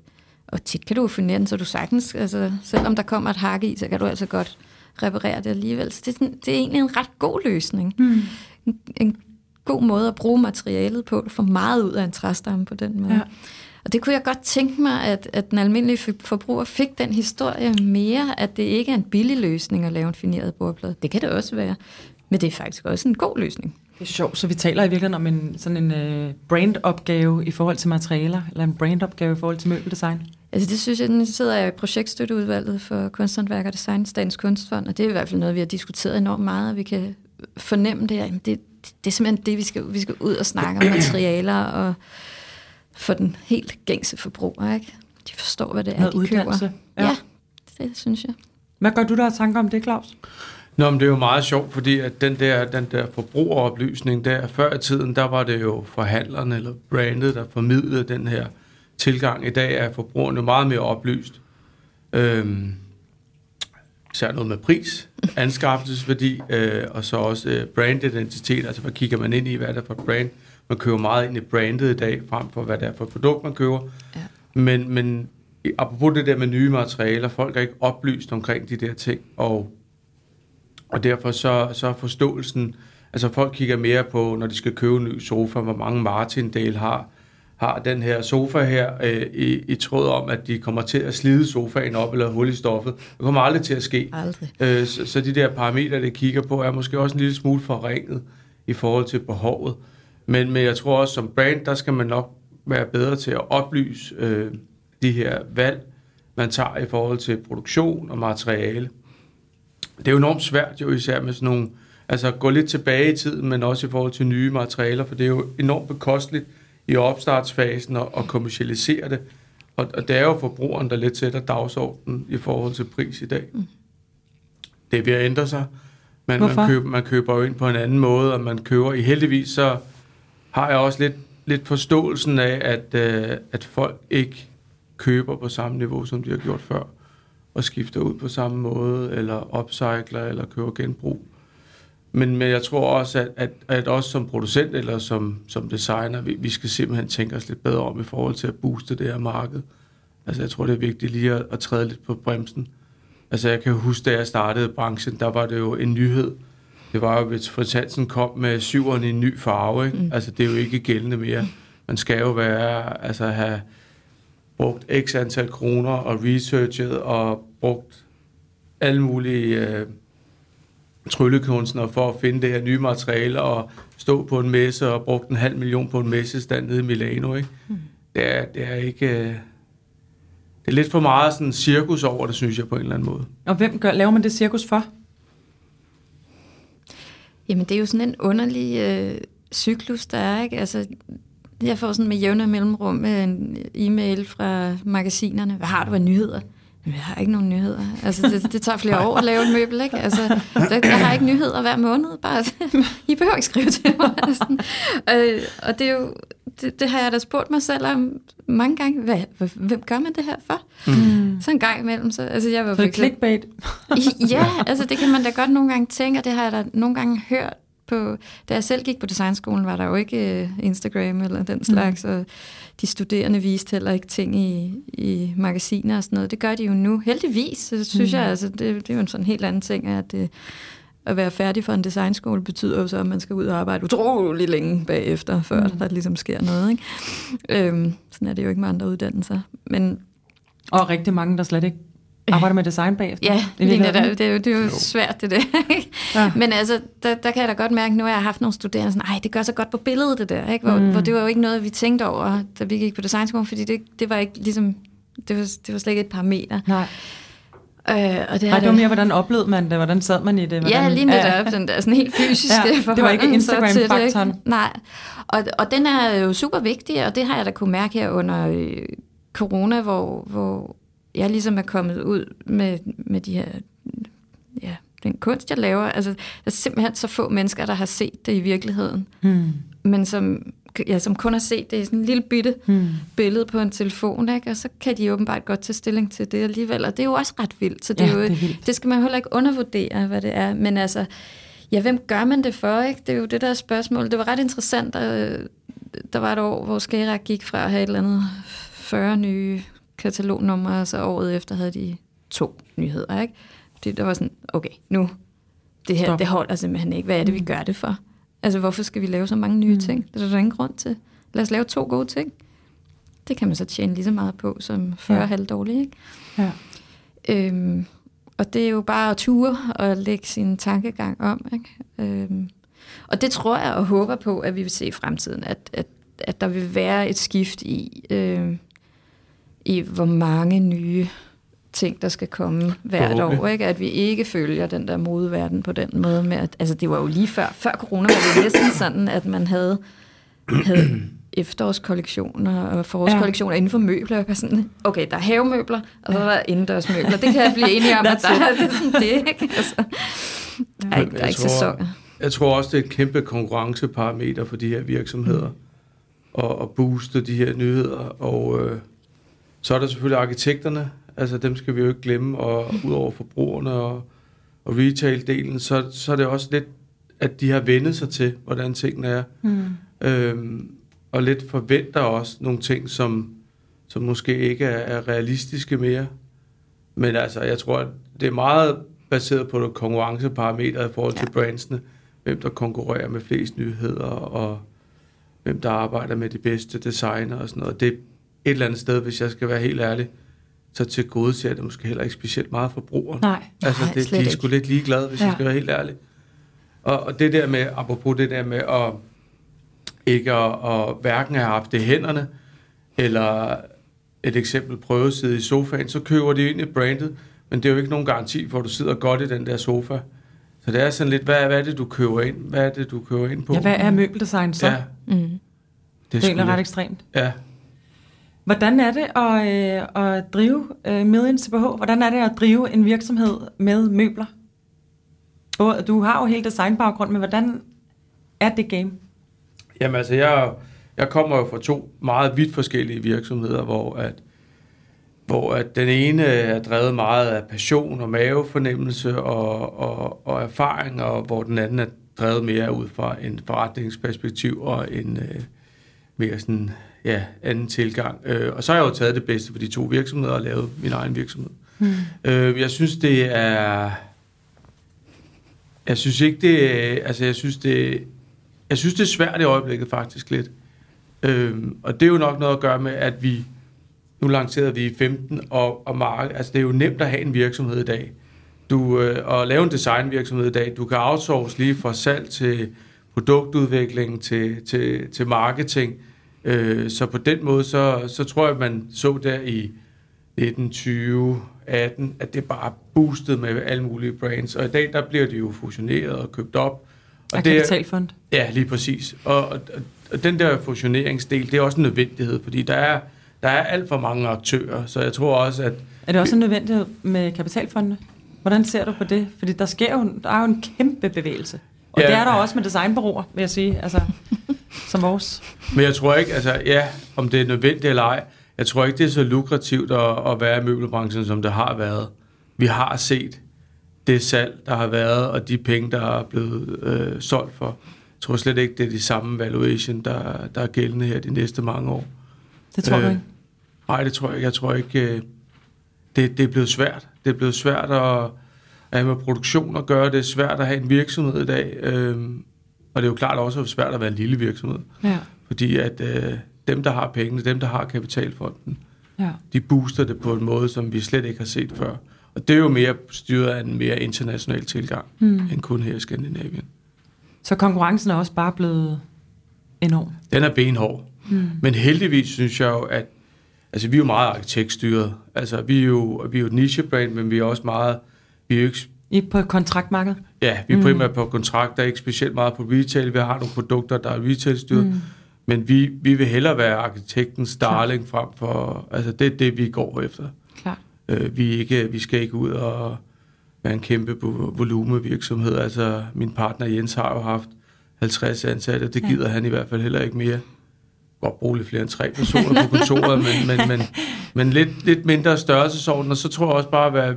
D: og tit kan du jo finere den, så du sagtens, altså, selvom der kommer et hak i, så kan du altså godt reparere det alligevel. Så det er, sådan, det er egentlig en ret god løsning.
B: Mm.
D: En, en god måde at bruge materialet på. Du får meget ud af en træstamme på den måde.
B: Ja.
D: Og det kunne jeg godt tænke mig, at, at den almindelige for- forbruger fik den historie mere, at det ikke er en billig løsning at lave en fineret bordplade. Det kan det også være, men det er faktisk også en god løsning.
B: Det er sjovt, så vi taler i virkeligheden om en, sådan en uh, brandopgave i forhold til materialer, eller en brandopgave i forhold til møbeldesign.
D: Altså det synes jeg, nu sidder jeg i projektstøtteudvalget for kunsthåndværk og design Statens Kunstfond, og det er i hvert fald noget, vi har diskuteret enormt meget, og vi kan fornemme det. Jamen det, det er simpelthen det, vi skal, vi skal ud og snakke om materialer og for den helt gængse forbruger, ikke? De forstår, hvad det er,
B: Noget
D: de
B: uddannelse.
D: køber. Ja. ja, det synes jeg.
B: Hvad gør du der tanker om det, Claus?
C: Nå, men det er jo meget sjovt, fordi at den der, den der forbrugeroplysning der, før i tiden, der var det jo forhandlerne eller brandet, der formidlede den her tilgang. I dag er forbrugerne meget mere oplyst. Øhm, især noget med pris, anskaffelsesværdi, øh, og så også øh, brandidentitet, altså hvad kigger man ind i, hvad er det for brand. Man køber meget ind i brandet i dag, frem for hvad det er for et produkt, man køber.
D: Ja.
C: Men, men apropos det der med nye materialer, folk er ikke oplyst omkring de der ting, og, og derfor så, så er forståelsen Altså folk kigger mere på, når de skal købe en ny sofa, hvor mange Martindale har, har den her sofa her øh, i, i tråd om, at de kommer til at slide sofaen op eller hul i stoffet. Det kommer aldrig til at ske.
D: Aldrig.
C: Øh, så, så de der parametre, det kigger på, er måske også en lille smule forringet i forhold til behovet. Men, men jeg tror også, som brand, der skal man nok være bedre til at oplyse øh, de her valg, man tager i forhold til produktion og materiale. Det er jo enormt svært jo især med sådan nogle, altså gå lidt tilbage i tiden, men også i forhold til nye materialer, for det er jo enormt bekosteligt i opstartsfasen at, at kommercialisere det. Og, og det er jo forbrugeren, der lidt sætter dagsordenen i forhold til pris i dag. Mm. Det er ved at ændre sig. Man, man, køber, man køber jo ind på en anden måde, og man køber i heldigvis, så har jeg også lidt, lidt forståelsen af, at, øh, at folk ikke køber på samme niveau, som de har gjort før, og skifter ud på samme måde, eller upcycler, eller køber genbrug. Men, men jeg tror også, at, at, at også som producent eller som, som designer, vi, vi skal simpelthen tænke os lidt bedre om i forhold til at booste det her marked. Altså jeg tror, det er vigtigt lige at, at træde lidt på bremsen. Altså jeg kan huske, da jeg startede branchen, der var det jo en nyhed. Det var jo, hvis Fritz Hansen kom med syveren i en ny farve. Ikke? Mm. Altså det er jo ikke gældende mere. Man skal jo være, altså have brugt x antal kroner og researchet og brugt alle mulige øh, tryllekunstnere for at finde det her nye materiale og stå på en messe og brugt en halv million på en messestand nede i Milano. Ikke? Mm. Det, er, det er ikke... Øh, det er lidt for meget sådan cirkus over det, synes jeg, på en eller anden måde.
B: Og hvem gør, laver man det cirkus for?
D: Jamen, det er jo sådan en underlig øh, cyklus, der er, ikke? Altså, jeg får sådan med jævne mellemrum med en e-mail fra magasinerne. Hvad har du af nyheder? Jeg har ikke nogen nyheder. Altså, det, det tager flere år at lave et møbel, ikke? Altså, der, jeg har ikke nyheder hver måned. Bare, I behøver ikke skrive til mig. Altså, øh, og det er jo, det, det har jeg da spurgt mig selv om mange gange. Hvad, hvem gør man det her for? Mm. Så en gang imellem. Så, altså, jeg var
B: så clickbait?
D: ja, altså det kan man da godt nogle gange tænke, og det har jeg da nogle gange hørt på, da jeg selv gik på designskolen, var der jo ikke uh, Instagram eller den mm. slags, mm. og de studerende viste heller ikke ting i, i magasiner og sådan noget. Det gør de jo nu, heldigvis. Så synes mm. jeg, altså, det, det er jo en sådan helt anden ting, at det, at være færdig for en designskole betyder jo så, at man skal ud og arbejde utrolig længe bagefter, før mm. der ligesom sker noget. Ikke? Øhm, sådan er det jo ikke med andre uddannelser. Men,
B: og rigtig mange, der slet ikke arbejder med design bagefter.
D: Ja, det, det, er, det, er jo, det er jo svært, det der. ja. Men altså, der, der kan jeg da godt mærke, nu har jeg haft nogle studerende, sådan, ej, det gør så godt på billedet, det der. Ikke? Hvor, mm. hvor det var jo ikke noget, vi tænkte over, da vi gik på designskolen, fordi det, det var ikke ligesom, det var, det var slet ikke et parameter.
B: Nej. Øh, og det, Ej, det var mere, hvordan oplevede man det? Hvordan sad man i det? Hvordan,
D: ja, lige netop. Ja. Den der sådan helt fysiske ja,
B: forhold. Det var ikke Instagram-faktoren.
D: Nej. Og, og den er jo super vigtig, og det har jeg da kunne mærke her under øh, corona, hvor, hvor jeg ligesom er kommet ud med, med de her, ja, den kunst, jeg laver. Altså, der er simpelthen så få mennesker, der har set det i virkeligheden. Hmm. Men som, ja, som kun har set det i sådan en lille bitte hmm. billede på en telefon, ikke? og så kan de åbenbart godt tage stilling til det alligevel. Og det er jo også ret vildt, så det, ja, er jo, det, er vildt. det skal man heller ikke undervurdere, hvad det er. Men altså, ja, hvem gør man det for? Ikke? Det er jo det der spørgsmål. Det var ret interessant, at der var et år, hvor Skærak gik fra at have et eller andet 40 nye katalognumre, og så året efter havde de to nyheder, ikke? Det, der var sådan, okay, nu, det her, Stop. det holder simpelthen ikke. Hvad er det, vi mm. gør det for? Altså, hvorfor skal vi lave så mange nye mm. ting? Det er der ingen grund til. Lad os lave to gode ting. Det kan man så tjene lige så meget på, som 40 ja. halvdårlige, ikke? Ja. Øhm, og det er jo bare at ture og lægge sin tankegang om, ikke? Øhm, og det tror jeg og håber på, at vi vil se i fremtiden, at, at, at der vil være et skift i, øh, i hvor mange nye ting, der skal komme hvert år. Ikke? At vi ikke følger den der modeverden på den måde. Med at, altså det var jo lige før, før corona var det næsten sådan, at man havde, havde efterårskollektioner og forårskollektioner ja. inden for møbler. Jeg sådan, okay, der er havemøbler, og så er der indendørsmøbler. Det kan jeg blive enig om, at der er det, sådan det. Ikke? Altså, der er, der er ikke sæsoner.
C: Jeg tror også, det er et kæmpe konkurrenceparameter for de her virksomheder. Mm. At, at booste de her nyheder. Og øh, så er der selvfølgelig arkitekterne, altså dem skal vi jo ikke glemme, og udover forbrugerne og, og retail-delen, så, så er det også lidt, at de har vendet sig til, hvordan tingene er. Mm. Øhm, og lidt forventer også nogle ting, som, som måske ikke er, er realistiske mere. Men altså, jeg tror, at det er meget baseret på det konkurrenceparameter i forhold til ja. brandsene. hvem der konkurrerer med flest nyheder, og hvem der arbejder med de bedste designer og sådan noget. Det et eller andet sted, hvis jeg skal være helt ærlig, så til gode ser det måske heller ikke specielt meget forbrugeren.
B: Nej,
C: Altså,
D: Nej,
C: det, de er
D: ikke.
C: sgu lidt ligeglade, hvis ja. Jeg skal være helt ærlig. Og, og det der med, apropos det der med at ikke at, at hverken have haft det i hænderne, eller et eksempel prøveside i sofaen, så køber de ind i brandet, men det er jo ikke nogen garanti for, at du sidder godt i den der sofa. Så det er sådan lidt, hvad, hvad er det, du køber ind? Hvad er det, du køber ind på?
B: Ja, hvad er møbeldesign så?
C: Ja,
D: Mm.
C: det er,
B: det er ret ekstremt.
C: Ja,
B: Hvordan er det at, øh, at drive øh, Million CPH? Hvordan er det at drive en virksomhed med møbler? Og Du har jo hele designbaggrund, men hvordan er det game?
C: Jamen altså, jeg, jeg kommer jo fra to meget vidt forskellige virksomheder, hvor at, hvor at den ene er drevet meget af passion og mavefornemmelse og, og, og erfaring, og hvor den anden er drevet mere ud fra en forretningsperspektiv og en øh, mere sådan, ja, anden tilgang. Øh, og så har jeg jo taget det bedste for de to virksomheder og lavet min egen virksomhed.
B: Hmm.
C: Øh, jeg synes, det er... Jeg synes ikke, det Altså, jeg synes, det... Jeg synes, det er svært i øjeblikket faktisk lidt. Øhm, og det er jo nok noget at gøre med, at vi... Nu lancerede vi i 15, og, og mark, altså det er jo nemt at have en virksomhed i dag. Du, øh, og lave en designvirksomhed i dag. Du kan outsource lige fra salg til produktudvikling til, til, til marketing. Øh, så på den måde, så, så tror jeg, man så der i 19, 20, 18, at det bare boostet med alle mulige brands. Og i dag, der bliver de jo fusioneret og købt op.
B: Og
C: det er-
B: kapitalfond?
C: Ja, lige præcis. Og, og, og den der fusioneringsdel, det er også en nødvendighed, fordi der er, der er alt for mange aktører, så jeg tror også, at
B: Er det også en nødvendighed med kapitalfondene? Hvordan ser du på det? Fordi der sker jo, der er jo en kæmpe bevægelse. Og
C: Ja.
B: det er der også med designbureauer, vil jeg sige, altså, som vores.
C: Men jeg tror ikke, altså ja, om det er nødvendigt eller ej, jeg tror ikke, det er så lukrativt at, at være i møbelbranchen, som det har været. Vi har set det salg, der har været, og de penge, der er blevet øh, solgt for. Jeg tror slet ikke, det er de samme valuation, der, der er gældende her de næste mange år.
B: Det tror øh. du ikke?
C: Nej, det tror jeg ikke. Jeg tror ikke, øh, det, det er blevet svært. Det er blevet svært at, at med produktion at gøre. Det er svært at have en virksomhed i dag. øhm, Og det er jo klart også svært at være en lille virksomhed.
B: Ja,
C: Fordi at øh, dem, der har pengene, dem, der har kapitalfonden,
B: ja.
C: de booster det på en måde, som vi slet ikke har set før. Og det er jo mere styret af en mere international tilgang,
B: Hmm.
C: end kun her i Skandinavien.
B: Så konkurrencen er også bare blevet enorm.
C: Den er benhård.
B: Hmm.
C: Men heldigvis synes jeg jo, at altså, vi er jo meget arkitektstyret. Altså, vi er jo, vi er jo et nichebrand, men vi er også meget... Vi er jo ikke,
B: I på kontraktmarkedet?
C: ja, vi er
B: Mm.
C: primært på kontrakter, ikke specielt meget på retail. Vi har nogle produkter, der er retailstyret.
B: Mm.
C: Men vi, vi vil hellere være arkitektens darling frem for... Altså, det er det, vi går efter.
B: Klart.
C: Øh, vi, ikke, vi skal ikke ud og være en kæmpe vo- volumevirksomhed. Altså, min partner Jens har jo haft 50 ansatte, det
B: Ja.
C: gider han i hvert fald heller ikke mere. Godt bruge lidt flere end tre personer på kontoret, men, men, men, men lidt, lidt mindre størrelsesorden, og så tror jeg også bare at være,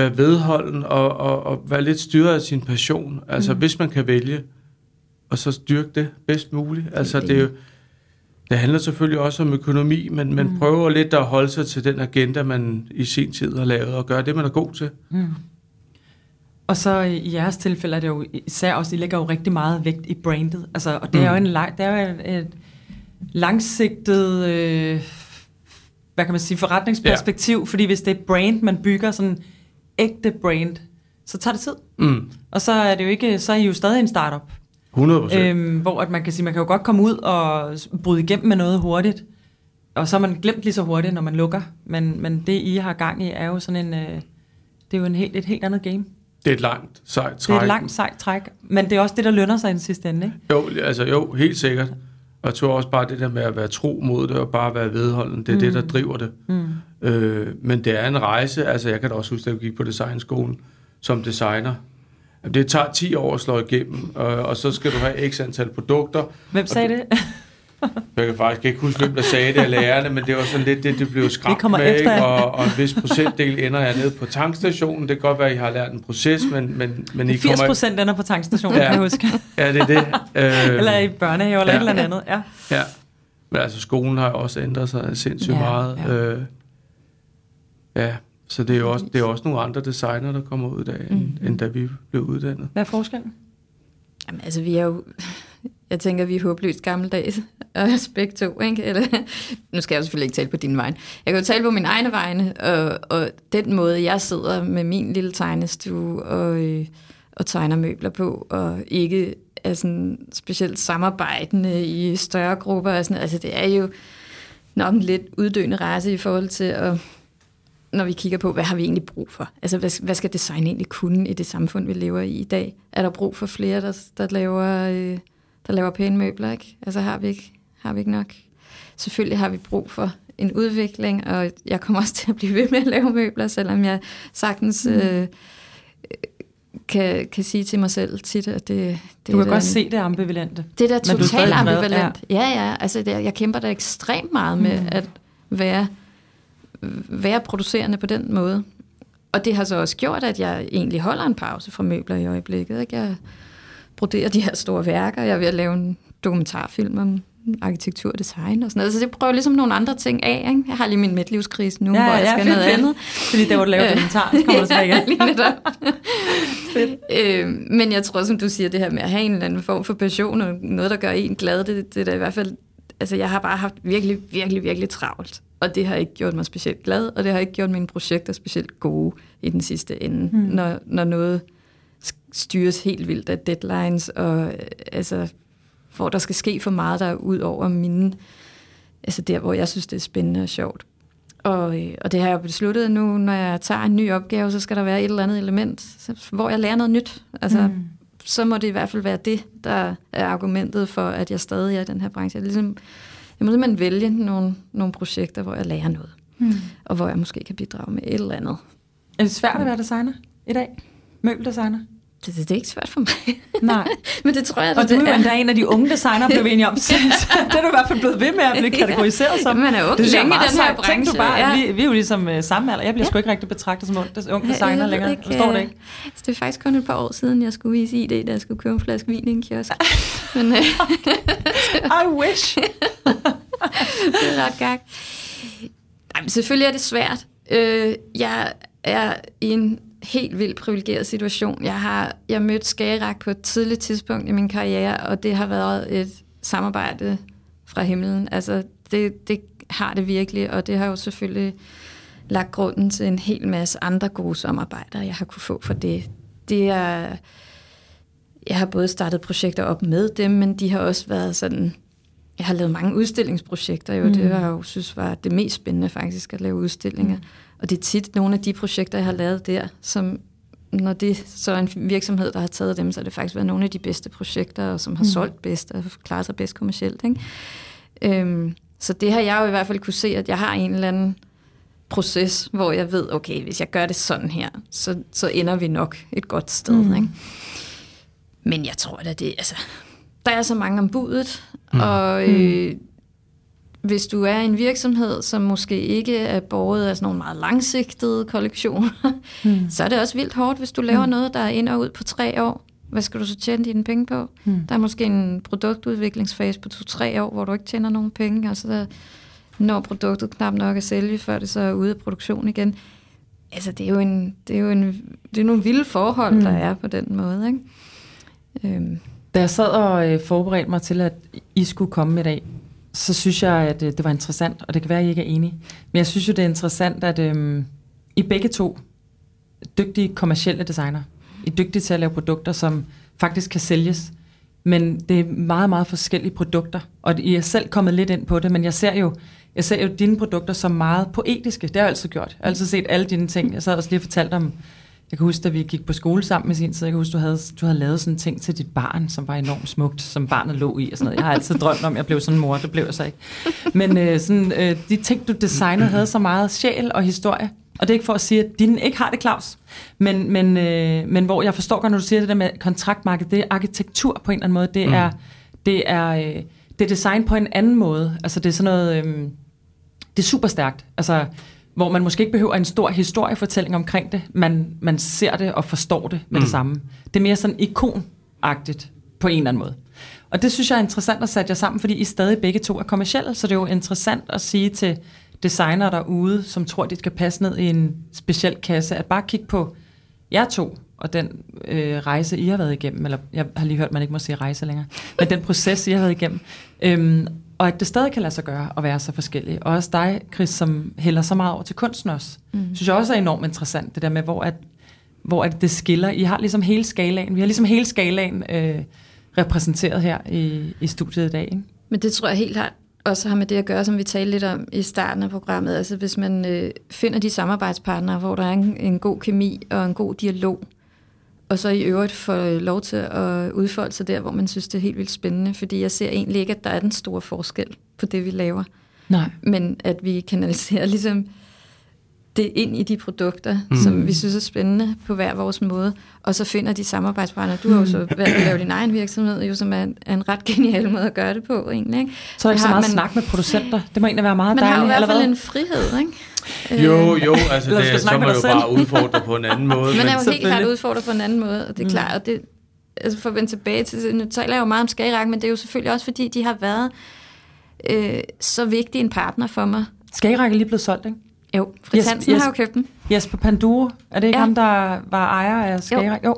C: være vedholden og, og, og være lidt styret af sin passion. Altså,
B: Mm.
C: hvis man kan vælge, og så styrke det bedst muligt. Altså, det er jo, det handler selvfølgelig også om økonomi, men man
B: Mm.
C: prøver lidt at holde sig til den agenda, man i sin tid har lavet, og gøre det, man er god til.
B: Mm. Og så i jeres tilfælde er det jo især også, I lægger jo rigtig meget vægt i brandet. Altså, og det er jo
C: Mm.
B: en lang, det er jo et, et langsigtet, øh, hvad kan man sige, forretningsperspektiv, ja. fordi hvis det er brand, man bygger sådan ægte brand, så tager det tid.
C: Mm.
B: Og så er det jo ikke, så er I jo stadig en startup.
C: 100 procent.
B: Øhm, hvor at man kan sige, man kan jo godt komme ud og bryde igennem med noget hurtigt, og så er man glemt lige så hurtigt, når man lukker. Men, men det, I har gang i, er jo sådan en, øh, det er jo en helt, et helt andet game.
C: Det er et langt, sejt
B: Det
C: træk.
B: er et langt sejt træk, men det er også det, der lønner sig i den sidste ende, ikke?
C: Jo, altså jo, helt sikkert. Og jeg tror også bare det der med at være tro mod det, og bare være vedholden, det er mm. det, der driver det.
B: Mm.
C: Øh, men det er en rejse, altså jeg kan da også huske, at jeg gik på designskolen som designer. Jamen, Det tager 10 år at slå igennem, og, og så skal du have x antal produkter.
B: Hvem sagde det?
C: Jeg kan faktisk ikke huske, hvem der sagde det af lærerne, men det var sådan lidt det, det blev skræmt
B: kommer
C: med, ikke? Og, og en vis procentdel ender jeg nede på tankstationen. Det kan godt være, at I har lært en proces, men, men, men I
B: 80
C: kommer...
B: procent ender på tankstationen, ja. Kan jeg huske.
C: Ja, det er det. Øh,
B: Eller i børnehave, eller
C: ja.
B: et eller andet. Ja.
C: Ja, men altså skolen har jo også ændret sig sindssygt
B: Ja,
C: meget.
B: Ja.
C: Øh, ja, så det er jo også, det er også nogle andre designer, der kommer ud af, end,
D: Mhm.
C: end da vi blev uddannet.
B: Hvad er forskellen?
D: Jamen, altså, vi er jo... Jeg tænker, vi er håbløst gammeldags, og begge to, ikke? Eller, nu skal jeg jo selvfølgelig ikke tale på din vej. Jeg kan jo tale på min egne vegne, og, og den måde, jeg sidder med min lille tegnestue og, øh, og tegner møbler på, og ikke er sådan specielt samarbejdende i større grupper. Og sådan, altså, det er jo nok en lidt uddøende race i forhold til at når vi kigger på, hvad har vi egentlig brug for? Altså, hvad, hvad skal design egentlig kunne i det samfund, vi lever i i dag? Er der brug for flere, der, der, laver, øh, der laver pæne møbler, ikke? Altså, har vi ikke, har vi ikke nok? Selvfølgelig har vi brug for en udvikling, og jeg kommer også til at blive ved med at lave møbler, selvom jeg sagtens mm. øh, kan, kan sige til mig selv tit, at det... det
B: du kan godt se det ambivalente.
D: Det er da totalt ambivalent. Ja, ja. Altså, det, jeg kæmper da ekstremt meget med mm. at være være producerende på den måde. Og det har så også gjort, at jeg egentlig holder en pause fra møbler i øjeblikket. Ikke? Jeg broderer de her store værker. Jeg er ved at lave en dokumentarfilm om arkitektur og design og sådan noget. Så det prøver ligesom nogle andre ting af. Ikke? Jeg har lige min midtlivskrise nu, ja, hvor jeg ja, skal fedt, noget fedt. andet.
B: Fordi der hvor du laver dokumentar, så kommer du tilbage igen. lige
D: fedt. Øh, men jeg tror, som du siger, det her med at have en eller anden form for passion og noget, der gør en glad, det, det er da i hvert fald... Altså, jeg har bare haft virkelig, virkelig, virkelig travlt. Og det har ikke gjort mig specielt glad, og det har ikke gjort mine projekter specielt gode i den sidste ende, mm. når, når noget styres helt vildt af deadlines, og øh, altså, hvor der skal ske for meget, der er ud over mine, altså der, hvor jeg synes, det er spændende og sjovt. Og, øh, og det har jeg besluttet nu, når jeg tager en ny opgave, så skal der være et eller andet element, hvor jeg lærer noget nyt. Altså, mm. så må det i hvert fald være det, der er argumentet for, at jeg stadig er i den her branche. Jeg ligesom jeg må simpelthen vælge nogle, nogle projekter, hvor jeg lærer noget. Mm. Og hvor jeg måske kan bidrage med et eller andet.
B: Er det svært at være designer i dag? Møbeldesigner?
D: Det, det, det er ikke svært for mig.
B: Nej.
D: Men det tror jeg,
B: Og du er jo endda en af de unge designer, blev vi enige om. Så, det er du i hvert fald blevet ved med at blive kategoriseret som.
D: Man er ung det længe i den her branche.
B: du bare, ja. vi, vi er jo ligesom uh, samme alder. Jeg bliver ja. sgu ikke rigtig betragtet som ung, ung designer længere. Ikke, Forstår det ikke?
D: Altså, det er faktisk kun et par år siden, jeg skulle vise ID, da jeg skulle købe en flaske vin i en kiosk. Men, uh,
B: I wish.
D: det er ret gak. Nej, men selvfølgelig er det svært. Øh, jeg er i en helt vildt privilegeret situation. Jeg har jeg mødt Skagerak på et tidligt tidspunkt i min karriere, og det har været et samarbejde fra himlen. Altså, det, det har det virkelig, og det har jo selvfølgelig lagt grunden til en hel masse andre gode samarbejder, jeg har kunne få for det. Det er... Jeg har både startet projekter op med dem, men de har også været sådan jeg har lavet mange udstillingsprojekter, jo. Mm. det har jeg jo synes var det mest spændende faktisk, at lave udstillinger. Mm. Og det er tit nogle af de projekter, jeg har lavet der, som når det så er en virksomhed, der har taget dem, så har det faktisk været nogle af de bedste projekter, og som har mm. solgt bedst og klaret sig bedst kommercielt. Ikke? Øhm, så det har jeg jo i hvert fald kunne se, at jeg har en eller anden proces, hvor jeg ved, okay, hvis jeg gør det sådan her, så, så ender vi nok et godt sted. Mm. Ikke? Men jeg tror da, det altså, der er så mange om budet, mm. og øh, mm. Hvis du er en virksomhed, som måske ikke er båret af sådan nogle meget langsigtede kollektioner, mm. så er det også vildt hårdt, hvis du laver mm. noget, der er ind og ud på tre år. Hvad skal du så tjene dine penge på? Mm. Der er måske en produktudviklingsfase på to-tre år, hvor du ikke tjener nogen penge, og så der, når produktet knap nok er sælge, før det så er ude af produktion igen. Altså, det er jo, en, det er jo en, det er nogle vilde forhold, mm. der er på den måde, ikke? Øhm.
B: Da jeg sad og øh, forberedte mig til, at I skulle komme i dag, så synes jeg, at øh, det var interessant, og det kan være, at I ikke er enige. Men jeg synes jo, det er interessant, at øhm, I begge to dygtige kommercielle designer. I er dygtige til at lave produkter, som faktisk kan sælges. Men det er meget, meget forskellige produkter, og I er selv kommet lidt ind på det, men jeg ser jo, jeg ser jo dine produkter som meget poetiske. Det har jeg altid gjort. Jeg har altid set alle dine ting. Jeg sad også lige og fortalte om jeg kan huske, da vi gik på skole sammen med sin tid, jeg kan huske, du havde, du havde lavet sådan en ting til dit barn, som var enormt smukt, som barnet lå i og sådan noget. Jeg har altid drømt om, at jeg blev sådan en mor, det blev jeg så ikke. Men øh, sådan, øh, de ting, du designede, havde så meget sjæl og historie. Og det er ikke for at sige, at dine ikke har det, Claus. Men, men, øh, men hvor jeg forstår godt, når du siger det der med kontraktmarked, det er arkitektur på en eller anden måde. Det mm. er, det er, øh, det er design på en anden måde. Altså det er sådan noget, øh, det er super stærkt. Altså hvor man måske ikke behøver en stor historiefortælling omkring det. Man, man ser det og forstår det med mm. det samme. Det er mere sådan ikonagtigt på en eller anden måde. Og det synes jeg er interessant at sætte jer sammen, fordi I stadig begge to er kommersielle, så det er jo interessant at sige til designer derude, som tror, de skal passe ned i en speciel kasse, at bare kigge på jer to, og den øh, rejse, I har været igennem, eller jeg har lige hørt, man ikke må sige rejse længere, men den proces, I har været igennem, øhm, og at det stadig kan lade sig gøre at være så forskellig. Og også dig, Chris, som hælder så meget over til kunsten også, mm. synes jeg også er enormt interessant, det der med, hvor, at, hvor at det skiller. I har ligesom hele skalaen, vi har ligesom hele skalaen øh, repræsenteret her i, i studiet i dag. Ikke?
D: Men det tror jeg helt klart også har med det at gøre, som vi talte lidt om i starten af programmet. Altså hvis man øh, finder de samarbejdspartnere, hvor der er en, en god kemi og en god dialog, og så i øvrigt får lov til at udfolde sig der, hvor man synes, det er helt vildt spændende. Fordi jeg ser egentlig ikke, at der er den store forskel på det, vi laver.
B: Nej.
D: Men at vi kanaliserer ligesom det ind i de produkter, mm. som vi synes er spændende på hver vores måde, og så finder de samarbejdspartnere. Du har jo så mm. været at lave din egen virksomhed, jo, som er en, er en ret genial måde at gøre det på, egentlig. Ikke?
B: Så er der ikke så meget man, snak med producenter. Det må egentlig være meget
D: man
B: dejligt.
D: Man har jo i hvert fald en frihed, ikke?
C: Jo, jo, altså det, så
B: snakke
C: må jo bare udfordre på en anden måde.
D: Man er jo helt klart udfordret på en anden måde, og det er
B: Mm.
D: klart, og det, altså for at vende tilbage til, nu taler jeg jo meget om Skagerak, men det er jo selvfølgelig også, fordi de har været øh, så vigtig en partner for mig.
B: Skagerak er lige blevet solgt, ikke?
D: Jo, Fritz Hansen
B: yes.
D: har jo købt den.
B: Jesper Panduro, er det ikke
D: Ja.
B: ham, der var ejer af Skagerak? Jo.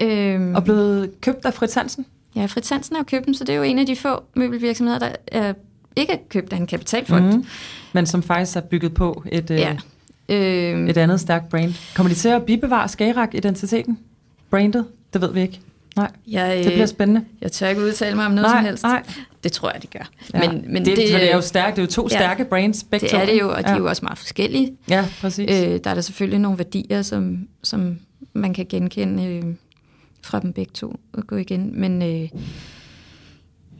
B: jo.
D: Øhm,
B: Og blevet købt af Fritz Hansen?
D: Ja, Fritz Hansen har jo købt den, så det er jo en af de få møbelvirksomheder, der er ikke er købt af en kapitalfond.
B: Mhm. Men som faktisk er bygget på et,
D: Ja.
B: øh, et andet stærkt brand. Kommer de til at bibevare Skagerak-identiteten? Brandet? Det ved vi ikke. Nej,
D: jeg,
B: det bliver spændende.
D: jeg tør ikke udtale mig om noget
B: nej,
D: som helst.
B: Nej.
D: Det tror jeg, de gør.
B: Ja.
D: Men, men
B: det,
D: det,
B: det, det er jo stærkt. Det er jo to
D: Ja.
B: stærke brands, begge
D: det er det jo, og de
B: ja.
D: er jo også meget forskellige.
B: Ja, præcis.
D: Øh, der er der selvfølgelig nogle værdier, som, som man kan genkende øh, fra dem begge to og gå igen. Men øh,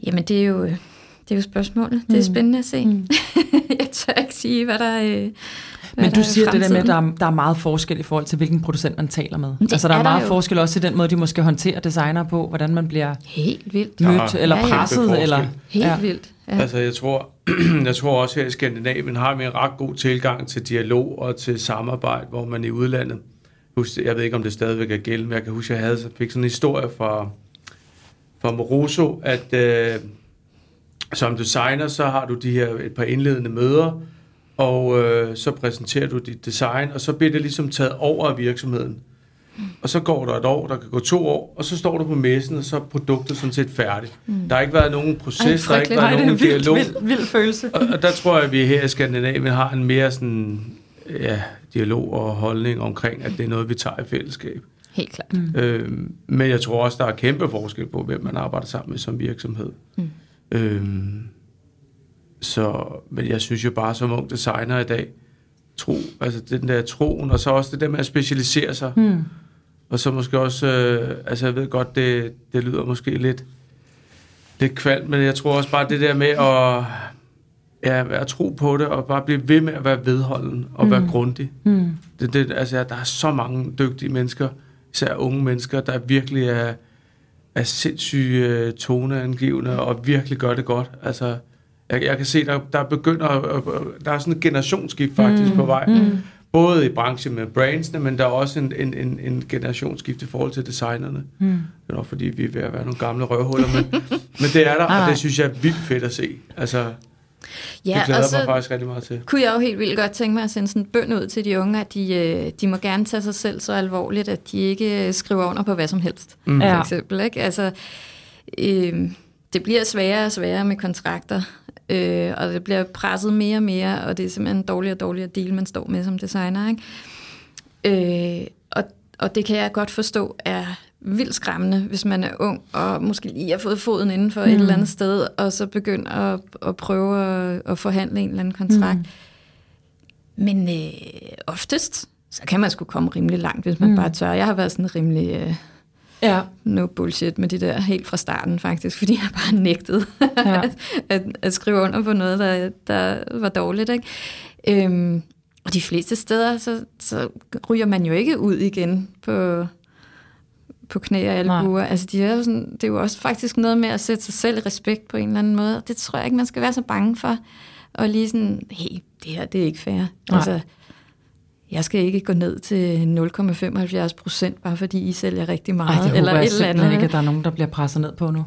D: jamen, det er jo, det er jo spørgsmålet. Det er
B: Mm.
D: spændende at se.
B: Mm.
D: jeg tør ikke sige, hvad der, øh,
B: Men du
D: er
B: siger det der med, at
D: fremtiden.
B: der er, der er meget forskel i forhold til, hvilken producent man taler med.
D: det
B: Altså, der er,
D: er der
B: meget
D: jo.
B: forskel også i den måde, de måske håndterer designer på, hvordan man bliver
D: Helt vildt.
B: Mødt eller
D: ja, ja.
B: presset.
C: Forskel.
B: Eller,
D: Helt
B: ja.
D: vildt. Ja.
C: Altså, jeg tror, jeg tror også her i Skandinavien har vi en ret god tilgang til dialog og til samarbejde, hvor man i udlandet, jeg ved ikke, om det stadigvæk er gældende, men jeg kan huske, at jeg havde, fik sådan en historie fra, fra Moroso, at øh, som designer, så har du de her et par indledende møder, og øh, så præsenterer du dit design, og så bliver det ligesom taget over af virksomheden. Og så går der et år, der kan gå to år, og så står du på messen, og så er produktet sådan set færdigt. Mm. Der har ikke været nogen proces, der har ikke været
B: Nej, det er
C: nogen
B: en vild,
C: dialog.
B: vild, vild følelse.
C: Og, og der tror jeg, at vi her i Skandinavien har en mere sådan, ja, dialog og holdning omkring, at det er noget, vi tager i fællesskab.
D: Helt klart.
B: Mm.
C: Øhm, men jeg tror også, der er kæmpe forskel på, hvem man arbejder sammen med som virksomhed.
D: Mm.
C: Øhm, så, men jeg synes jo bare som ung designer i dag, tro, altså den der troen, og så også det der med at specialisere sig,
B: Mm.
C: og så måske også, øh, altså jeg ved godt, det, det lyder måske lidt, lidt kvalmt, men jeg tror også bare det der med at, ja, at tro på det, og bare blive ved med at være vedholden og mm. være
B: Mm.
C: grundig.
B: Mm.
C: Det, det, altså, der er så mange dygtige mennesker, især unge mennesker, der virkelig er, er sindssyge øh, toneangivende og virkelig gør det godt. Altså, jeg, jeg kan se, der, der begynder, der er sådan en generationsskift faktisk mm. på vej.
B: Mm.
C: Både i branchen med brandsene, men der er også en, en, en, en generationsskift i forhold til designerne.
B: Mm.
C: Det er nok fordi, vi er ved at være nogle gamle røvhuller, men, men det er der, og
B: nej.
C: det synes jeg er vildt fedt at se. Altså,
D: Ja,
C: det glæder
D: og så
C: mig faktisk rigtig meget til.
D: kunne jeg jo helt vildt godt tænke mig at sende sådan en bøn ud til de unge, at de, øh, de må gerne tage sig selv så alvorligt, at de ikke øh, skriver under på hvad som helst.
C: Mm.
D: For eksempel. Ikke? Altså, øh, det bliver sværere og sværere med kontrakter, øh, og det bliver presset mere og mere, og det er simpelthen en dårligere og dårligere deal, man står med som designer. Ikke? Øh, og, og det kan jeg godt forstå er vildt skræmmende, hvis man er ung, og måske lige har fået foden inden for mm. et eller andet sted, og så begynder at, at prøve at, at forhandle en eller anden kontrakt.
B: Mm.
D: Men øh, oftest, så kan man sgu komme rimelig langt, hvis man
B: Mm.
D: mm. bare tør. Jeg har været sådan rimelig... Øh,
B: Ja.
D: no bullshit med det der helt fra starten faktisk, fordi jeg bare nægtede
B: Ja.
D: at, at, skrive under på noget, der, der var dårligt. Ikke? Øhm, og de fleste steder, så, så ryger man jo ikke ud igen på, på knæ og albuer. Altså, de er jo sådan, det er jo også faktisk noget med at sætte sig selv i respekt på en eller anden måde. Det tror jeg ikke, man skal være så bange for. Og lige sådan, hey, det her, det er ikke fair.
B: Nej.
D: Altså, jeg skal ikke gå ned til 0,75 procent, bare fordi I sælger rigtig meget.
B: Ej, det
D: eller
B: jeg
D: et eller andet.
B: ikke, at der er nogen, der bliver presset ned på nu.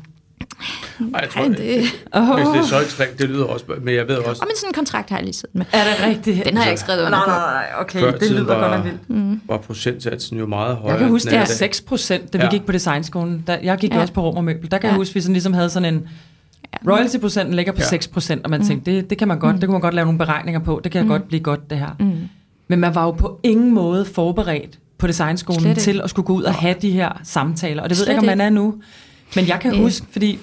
C: Ej, jeg tror,
D: Ej, det...
B: Oh.
C: Hvis det er så ekstremt, det lyder også... Men jeg ved også,
D: Og men sådan en kontrakt har jeg lige siddet med.
B: Er det rigtigt?
D: Den har jeg ikke skrevet under
B: Nej,
D: på.
B: nej, nej, okay,
C: før
B: det lyder godt
C: var,
B: nok vildt.
C: var procentsatsen jo meget højere.
B: Jeg kan huske, det er
C: i dag.
B: 6 procent, da vi
C: Ja.
B: gik på designskolen. Der, jeg gik ja. Også på rum og møbel. Der kan ja. Jeg huske, at vi sådan ligesom havde sådan en... Royalty-procenten ligger på
C: Ja.
B: ja. 6 procent, og man tænkte, det, det kan man godt, det kunne man godt lave nogle beregninger på. Det kan mm. godt blive godt, det her.
D: Mm.
B: Men man var jo på ingen måde forberedt på designskolen til at skulle gå ud og have de her samtaler. Og det ved
D: Slet
B: jeg ikke, om man er nu. Men jeg kan
D: Øh.
B: huske, fordi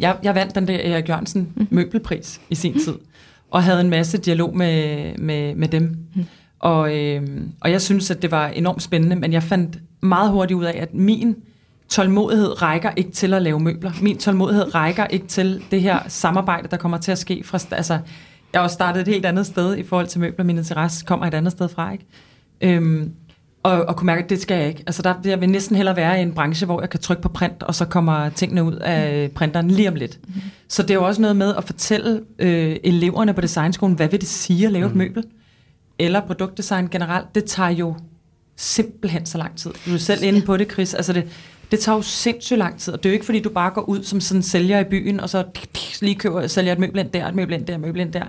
B: jeg, jeg vandt den der Erik Jørgensen
D: Mhm.
B: møbelpris i sin tid, og havde en masse dialog med, med, med dem.
D: Mhm.
B: Og, øh, og jeg synes, at det var enormt spændende, men jeg fandt meget hurtigt ud af, at min tålmodighed rækker ikke til at lave møbler. Min tålmodighed rækker ikke til det her samarbejde, der kommer til at ske fra... Altså, jeg har også startet et helt andet sted i forhold til møbler. Min interesse kommer et andet sted fra, ikke? Øhm, og, og kunne mærke, at det skal jeg ikke. Altså, der, jeg vil næsten hellere være i en branche, hvor jeg kan trykke på print, og så kommer tingene ud af printeren lige om lidt. Mm. Så det er jo også noget med at fortælle øh, eleverne på designskolen, hvad vil det sige at lave mm. et møbel? Eller produktdesign generelt. Det tager jo simpelthen så lang tid. Du er selv inde på det, Chris. Altså det, det tager jo sindssygt lang tid, og det er jo ikke fordi, du bare går ud som sådan en sælger i byen, og så lige køber, sælger et møbel ind der, et møbel ind der, et møbel ind der.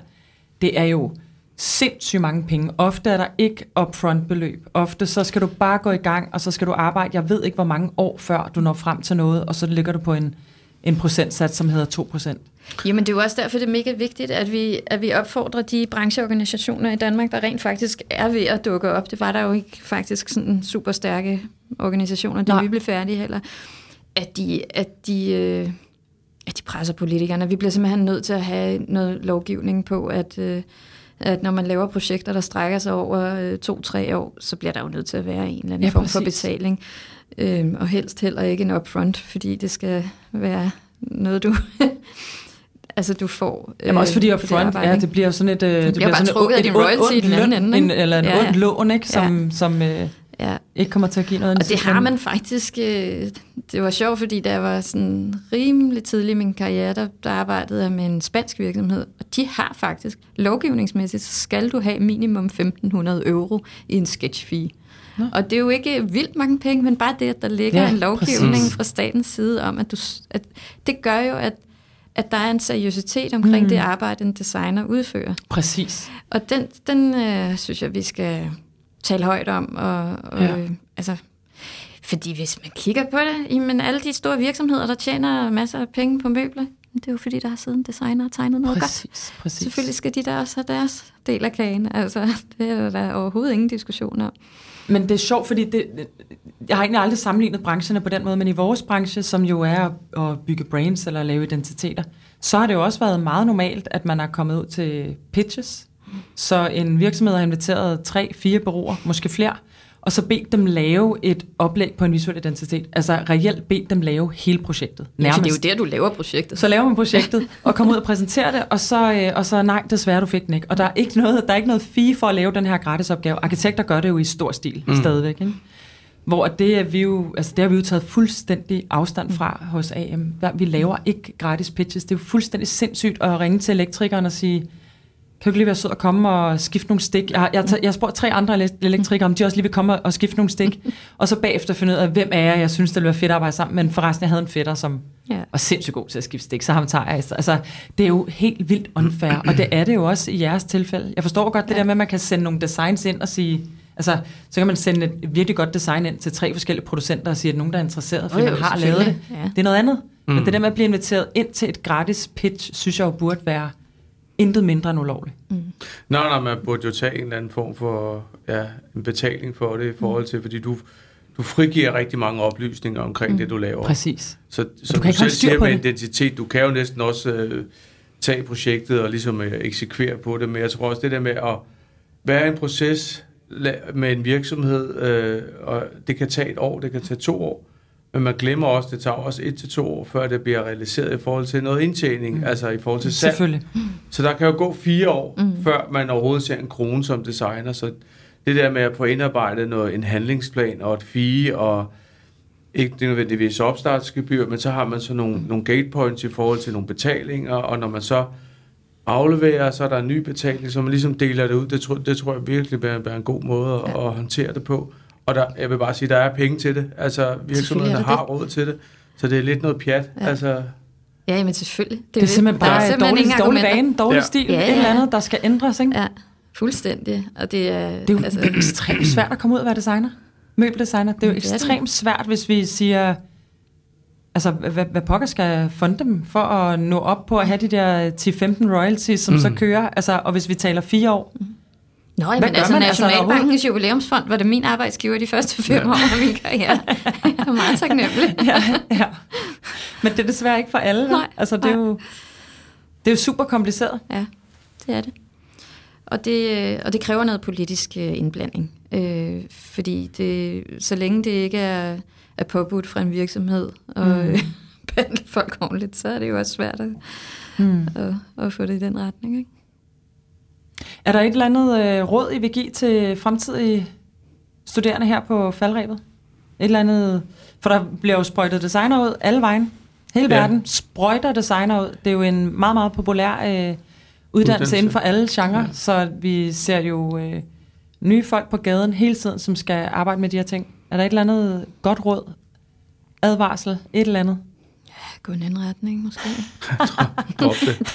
B: Det er jo sindssygt mange penge. Ofte er der ikke upfront beløb. Ofte så skal du bare gå i gang, og så skal du arbejde, jeg ved ikke hvor mange år før du når frem til noget, og så ligger du på en, en procentsats, som hedder 2%.
D: Jamen det er jo også derfor, det er mega vigtigt, at vi, at vi opfordrer de brancheorganisationer i Danmark, der rent faktisk er ved at dukke op. Det var der jo ikke faktisk sådan super stærke organisationer, da vi blev færdige heller. At de, at de, øh, at de presser politikerne. Vi bliver simpelthen nødt til at have noget lovgivning på, at, øh, at når man laver projekter, der strækker sig over øh, to-tre år, så bliver der jo nødt til at være en eller anden
B: Ja,
D: form for betaling. Øhm, og helst heller ikke en upfront, fordi det skal være noget, du... altså, du får...
B: Jamen også fordi
D: øh, det
B: upfront,
D: arbejde,
B: ja, det bliver jo sådan et... øh, Det,
D: bliver bare
B: sådan et
D: trukket af
B: et
D: din
B: ondt-
D: royalty i den anden ende,
B: en, eller en
D: Ja,
B: ja. ondt lån, ikke? Som,
D: Ja.
B: som øh,
D: Ja.
B: ikke kommer til at give noget.
D: Og det har man faktisk... Øh, det var sjovt, fordi da jeg var sådan rimelig tidlig i min karriere, der, der arbejdede jeg med en spansk virksomhed, og de har faktisk, lovgivningsmæssigt, så skal du have minimum 1.500 euro i en sketch fee.
B: Nå.
D: Og det er jo ikke vildt mange penge, men bare det, at der ligger
B: Ja,
D: en lovgivning
B: præcis.
D: fra statens side om, at du... At, det gør jo, at, at der er en seriøsitet omkring
B: Mm.
D: det arbejde, en designer udfører.
B: Præcis.
D: Og den, den øh, synes jeg, vi skal tale højt om. Og, og,
B: Ja.
D: øh, altså, fordi hvis man kigger på det, jamen alle de store virksomheder, der tjener masser af penge på møbler, det er jo fordi, der har siddet en designer og tegnet noget godt.
B: Præcis, præcis.
D: Selvfølgelig skal de der også have deres del af kagen. Altså, det er der overhovedet ingen diskussion om.
B: Men det er sjovt, fordi det, jeg har egentlig aldrig sammenlignet brancherne på den måde, men i vores branche, som jo er at bygge brands eller lave identiteter, så har det jo også været meget normalt, at man er kommet ud til pitches. Så en virksomhed har inviteret tre, fire bureauer, måske flere, og så bedt dem lave et oplæg på en visuel identitet. Altså reelt bedt dem lave hele projektet.
D: Ja, for det er
B: Nærmest.
D: jo der, du laver projektet.
B: Så laver man projektet, og kommer ud og præsenterer det, og så, øh, og så nej, desværre, du fik den ikke. Og der er ikke noget, der er ikke noget fee for at lave den her gratisopgave. Arkitekter gør det jo i stor stil mm. stadigvæk, ikke? Hvor at det, er vi jo, altså det har vi jo taget fuldstændig afstand fra hos AM. Der- Vi laver ikke gratis pitches. Det er jo fuldstændig sindssygt at ringe til elektrikeren og sige, kan du ikke lige være sød og komme og skifte nogle stik? Jeg jeg jeg har spurgt tre andre ele- elektrikere, om de også lige vil komme og- skifte nogle stik. og så bagefter finde ud af, hvem er jeg, jeg synes, det ville være fedt at arbejde sammen. Men forresten, jeg havde en fætter, som
D: Ja.
B: var sindssygt god til at skifte stik, så ham tager jeg. Altså, det er jo helt vildt unfair, og det er det jo også i jeres tilfælde. Jeg forstår godt det
D: Ja.
B: der med, at man kan sende nogle designs ind og sige, altså, så kan man sende et virkelig godt design ind til tre forskellige producenter og sige, at nogen, der er interesseret, fordi
D: Jo, jo,
B: man har lavet det.
D: Ja.
B: Det er noget andet. Mm. Men
C: Mm.
B: det der med at blive inviteret ind til et gratis pitch, synes jeg jo burde være intet mindre end ulovligt.
C: Nej, nej, man burde jo tage en eller anden form for ja, en betaling for det i forhold til, fordi du, du frigiver rigtig mange oplysninger omkring mm. det, du laver.
B: Præcis.
C: Så,
B: du
C: som
B: kan
C: du,
B: ikke
C: selv siger
B: på
C: med
B: det.
C: identitet, du kan jo næsten også øh, tage projektet og ligesom øh, eksekvere på det, men jeg tror også det der med at være en proces med en virksomhed, øh, og det kan tage et år, det kan tage to år, men man glemmer også, det tager også et til to år, før det bliver realiseret i forhold til noget indtjening, mm. altså i forhold til salg.
B: Selvfølgelig.
C: Så der kan jo gå fire år, mm. før man overhovedet ser en krone som designer. Så det der med at få indarbejdet noget, en handlingsplan og et fee, og ikke nødvendigvis opstartsgebyr, men så har man så nogle, nogle gate points i forhold til nogle betalinger, og når man så afleverer, så er der en ny betaling, så man ligesom deler det ud. Det tror, det tror jeg virkelig vil være en god måde at,
D: Ja.
C: at håndtere det på. Og der, jeg vil bare sige, der er penge til det. Altså virksomhederne
D: er der
C: har
D: det.
C: råd til det. Så det er lidt noget pjat.
D: Ja.
C: Altså,
D: Ja, men selvfølgelig.
B: Det er simpelthen
D: der er
B: bare
D: simpelthen
B: dårlig, dårlig vane, dårlig
C: Ja.
B: stil,
D: Ja,
B: et
D: ja.
B: eller andet, der skal ændres, ikke?
D: Ja, fuldstændig. Og det er,
B: Det er jo altså, ekstremt svært at komme ud og være designer. Møbeldesigner. Det er jo
D: Det er det.
B: ekstremt svært, hvis vi siger... Altså, hvad, hvad pokker skal funde dem for at nå op på at have de der 10-15 royalties, som mm. så kører? Altså, og hvis vi taler fire år.
D: Nå,
B: Hvad
D: men
B: gør
D: altså
B: altså
D: Nationalbankens jubilæumsfond var det min arbejdsgiver de første fem år af min karriere. Jeg er meget taknemmelig.
B: ja, ja. Men det er desværre ikke for alle.
D: Nej,
B: altså, det er,
D: nej.
B: jo, det er jo super kompliceret.
D: Ja, det er det. Og det, og det kræver noget politisk øh, indblanding. Øh, fordi det, så længe det ikke er, er påbudt fra en virksomhed og
B: mm.
D: behandle folk ordentligt, så er det jo også svært at,
B: Mm.
D: at, at få det i den retning. Ikke?
B: Er der et eller andet øh, råd, I vil give til fremtidige studerende her på faldrebet? Et eller andet... For der bliver jo sprøjtet designer ud alle vejen. Hele
C: Ja.
B: verden sprøjter designer ud. Det er jo en meget, meget populær øh, uddannelse,
C: Uddannelse.
B: inden for alle genrer.
C: Ja.
B: Så vi ser jo øh, nye folk på gaden hele tiden, som skal arbejde med de her ting. Er der et eller andet godt råd? Advarsel? Et eller andet?
D: Gå i en anden retning, måske.
C: Drop det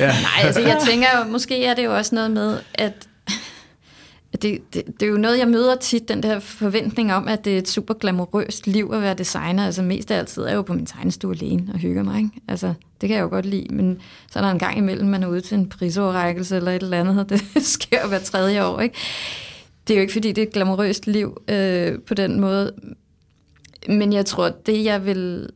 C: ja.
D: Nej, altså jeg tænker jo, måske er det jo også noget med, at det, det, det er jo noget, jeg møder tit, den der forventning om, at det er et super glamourøst liv at være designer. Altså mest af altid er jeg jo på min tegnestue alene og hygger mig. Ikke? Altså, det kan jeg jo godt lide, men så er der en gang imellem, man er ude til en prisoverrækkelse eller et eller andet, og det sker jo hver tredje år. Ikke? Det er jo ikke, fordi det er et glamourøst liv øh, på den måde, men jeg tror, det jeg vil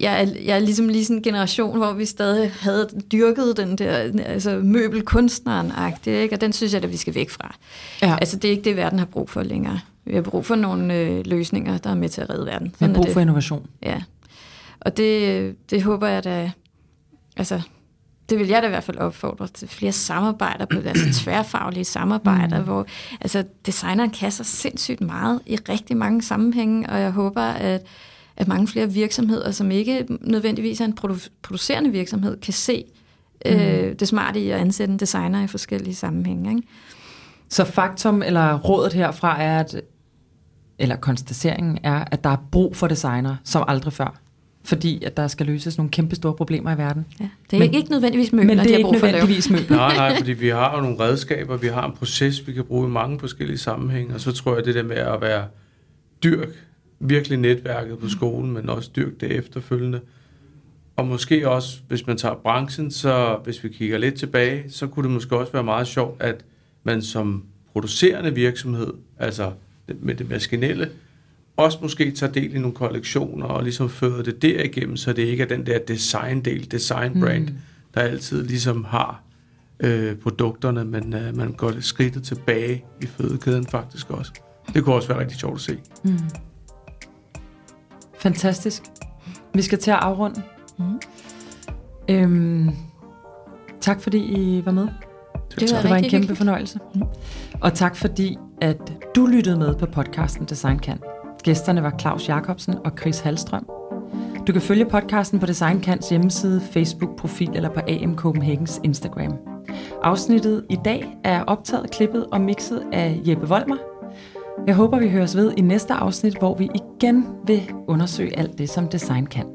D: jeg er, jeg er ligesom lige sådan en generation, hvor vi stadig havde dyrket den der altså møbelkunstneren ikke? og den synes jeg, at vi skal væk fra.
B: Ja.
D: Altså, det er ikke det, verden har brug for længere. Vi har brug for nogle øh, løsninger, der er med til at redde verden.
B: Vi har brug for innovation.
D: Ja. Og det, det håber jeg da, altså, det vil jeg da i hvert fald opfordre til flere samarbejder, på, altså tværfaglige samarbejder, mm. hvor altså, designeren kan så sindssygt meget i rigtig mange sammenhænge, og jeg håber, at, at mange flere virksomheder, som ikke nødvendigvis er en produ- producerende virksomhed, kan se mm. øh, det smarte i at ansætte en designer i forskellige sammenhænge. Ikke?
B: Så faktum eller rådet herfra er, at, eller konstateringen er, at der er brug for designer som aldrig før. Fordi at der skal løses nogle kæmpe store problemer i verden.
D: Ja. Det er
B: Men-
D: ikke nødvendigvis møbler,
B: Men det
D: de
B: er
D: har
B: ikke nødvendigvis møbler.
C: Nej, nej, fordi vi har jo nogle redskaber, vi har en proces, vi kan bruge i mange forskellige sammenhænge, og så tror jeg, det der med at være dyrk, virkelig netværket på skolen, men også dyrk det efterfølgende. Og måske også, hvis man tager branchen, så hvis vi kigger lidt tilbage, så kunne det måske også være meget sjovt, at man som producerende virksomhed, altså med det maskinelle, også måske tager del i nogle kollektioner og ligesom fører det derigennem, så det ikke er den der design-del, design-brand, mm. der altid ligesom har øh, produkterne, men øh, man går skridtet tilbage i fødekæden faktisk også. Det kunne også være rigtig sjovt at se.
B: Mm. Fantastisk. Vi skal til at afrunde.
D: Mm.
B: Øhm, tak fordi I var med.
D: Det var
B: Det var en kæmpe
D: hyggeligt.
B: fornøjelse. Og tak fordi, at du lyttede med på podcasten Design Kan. Gæsterne var Claus Jakobsen og Chris Halstrøm. Du kan følge podcasten på Design Kans hjemmeside, Facebook-profil eller på AM Copenhagens Instagram. Afsnittet i dag er optaget, klippet og mixet af Jeppe Volmer. Jeg håber, vi høres ved i næste afsnit, hvor vi igen vil undersøge alt det, som design kan.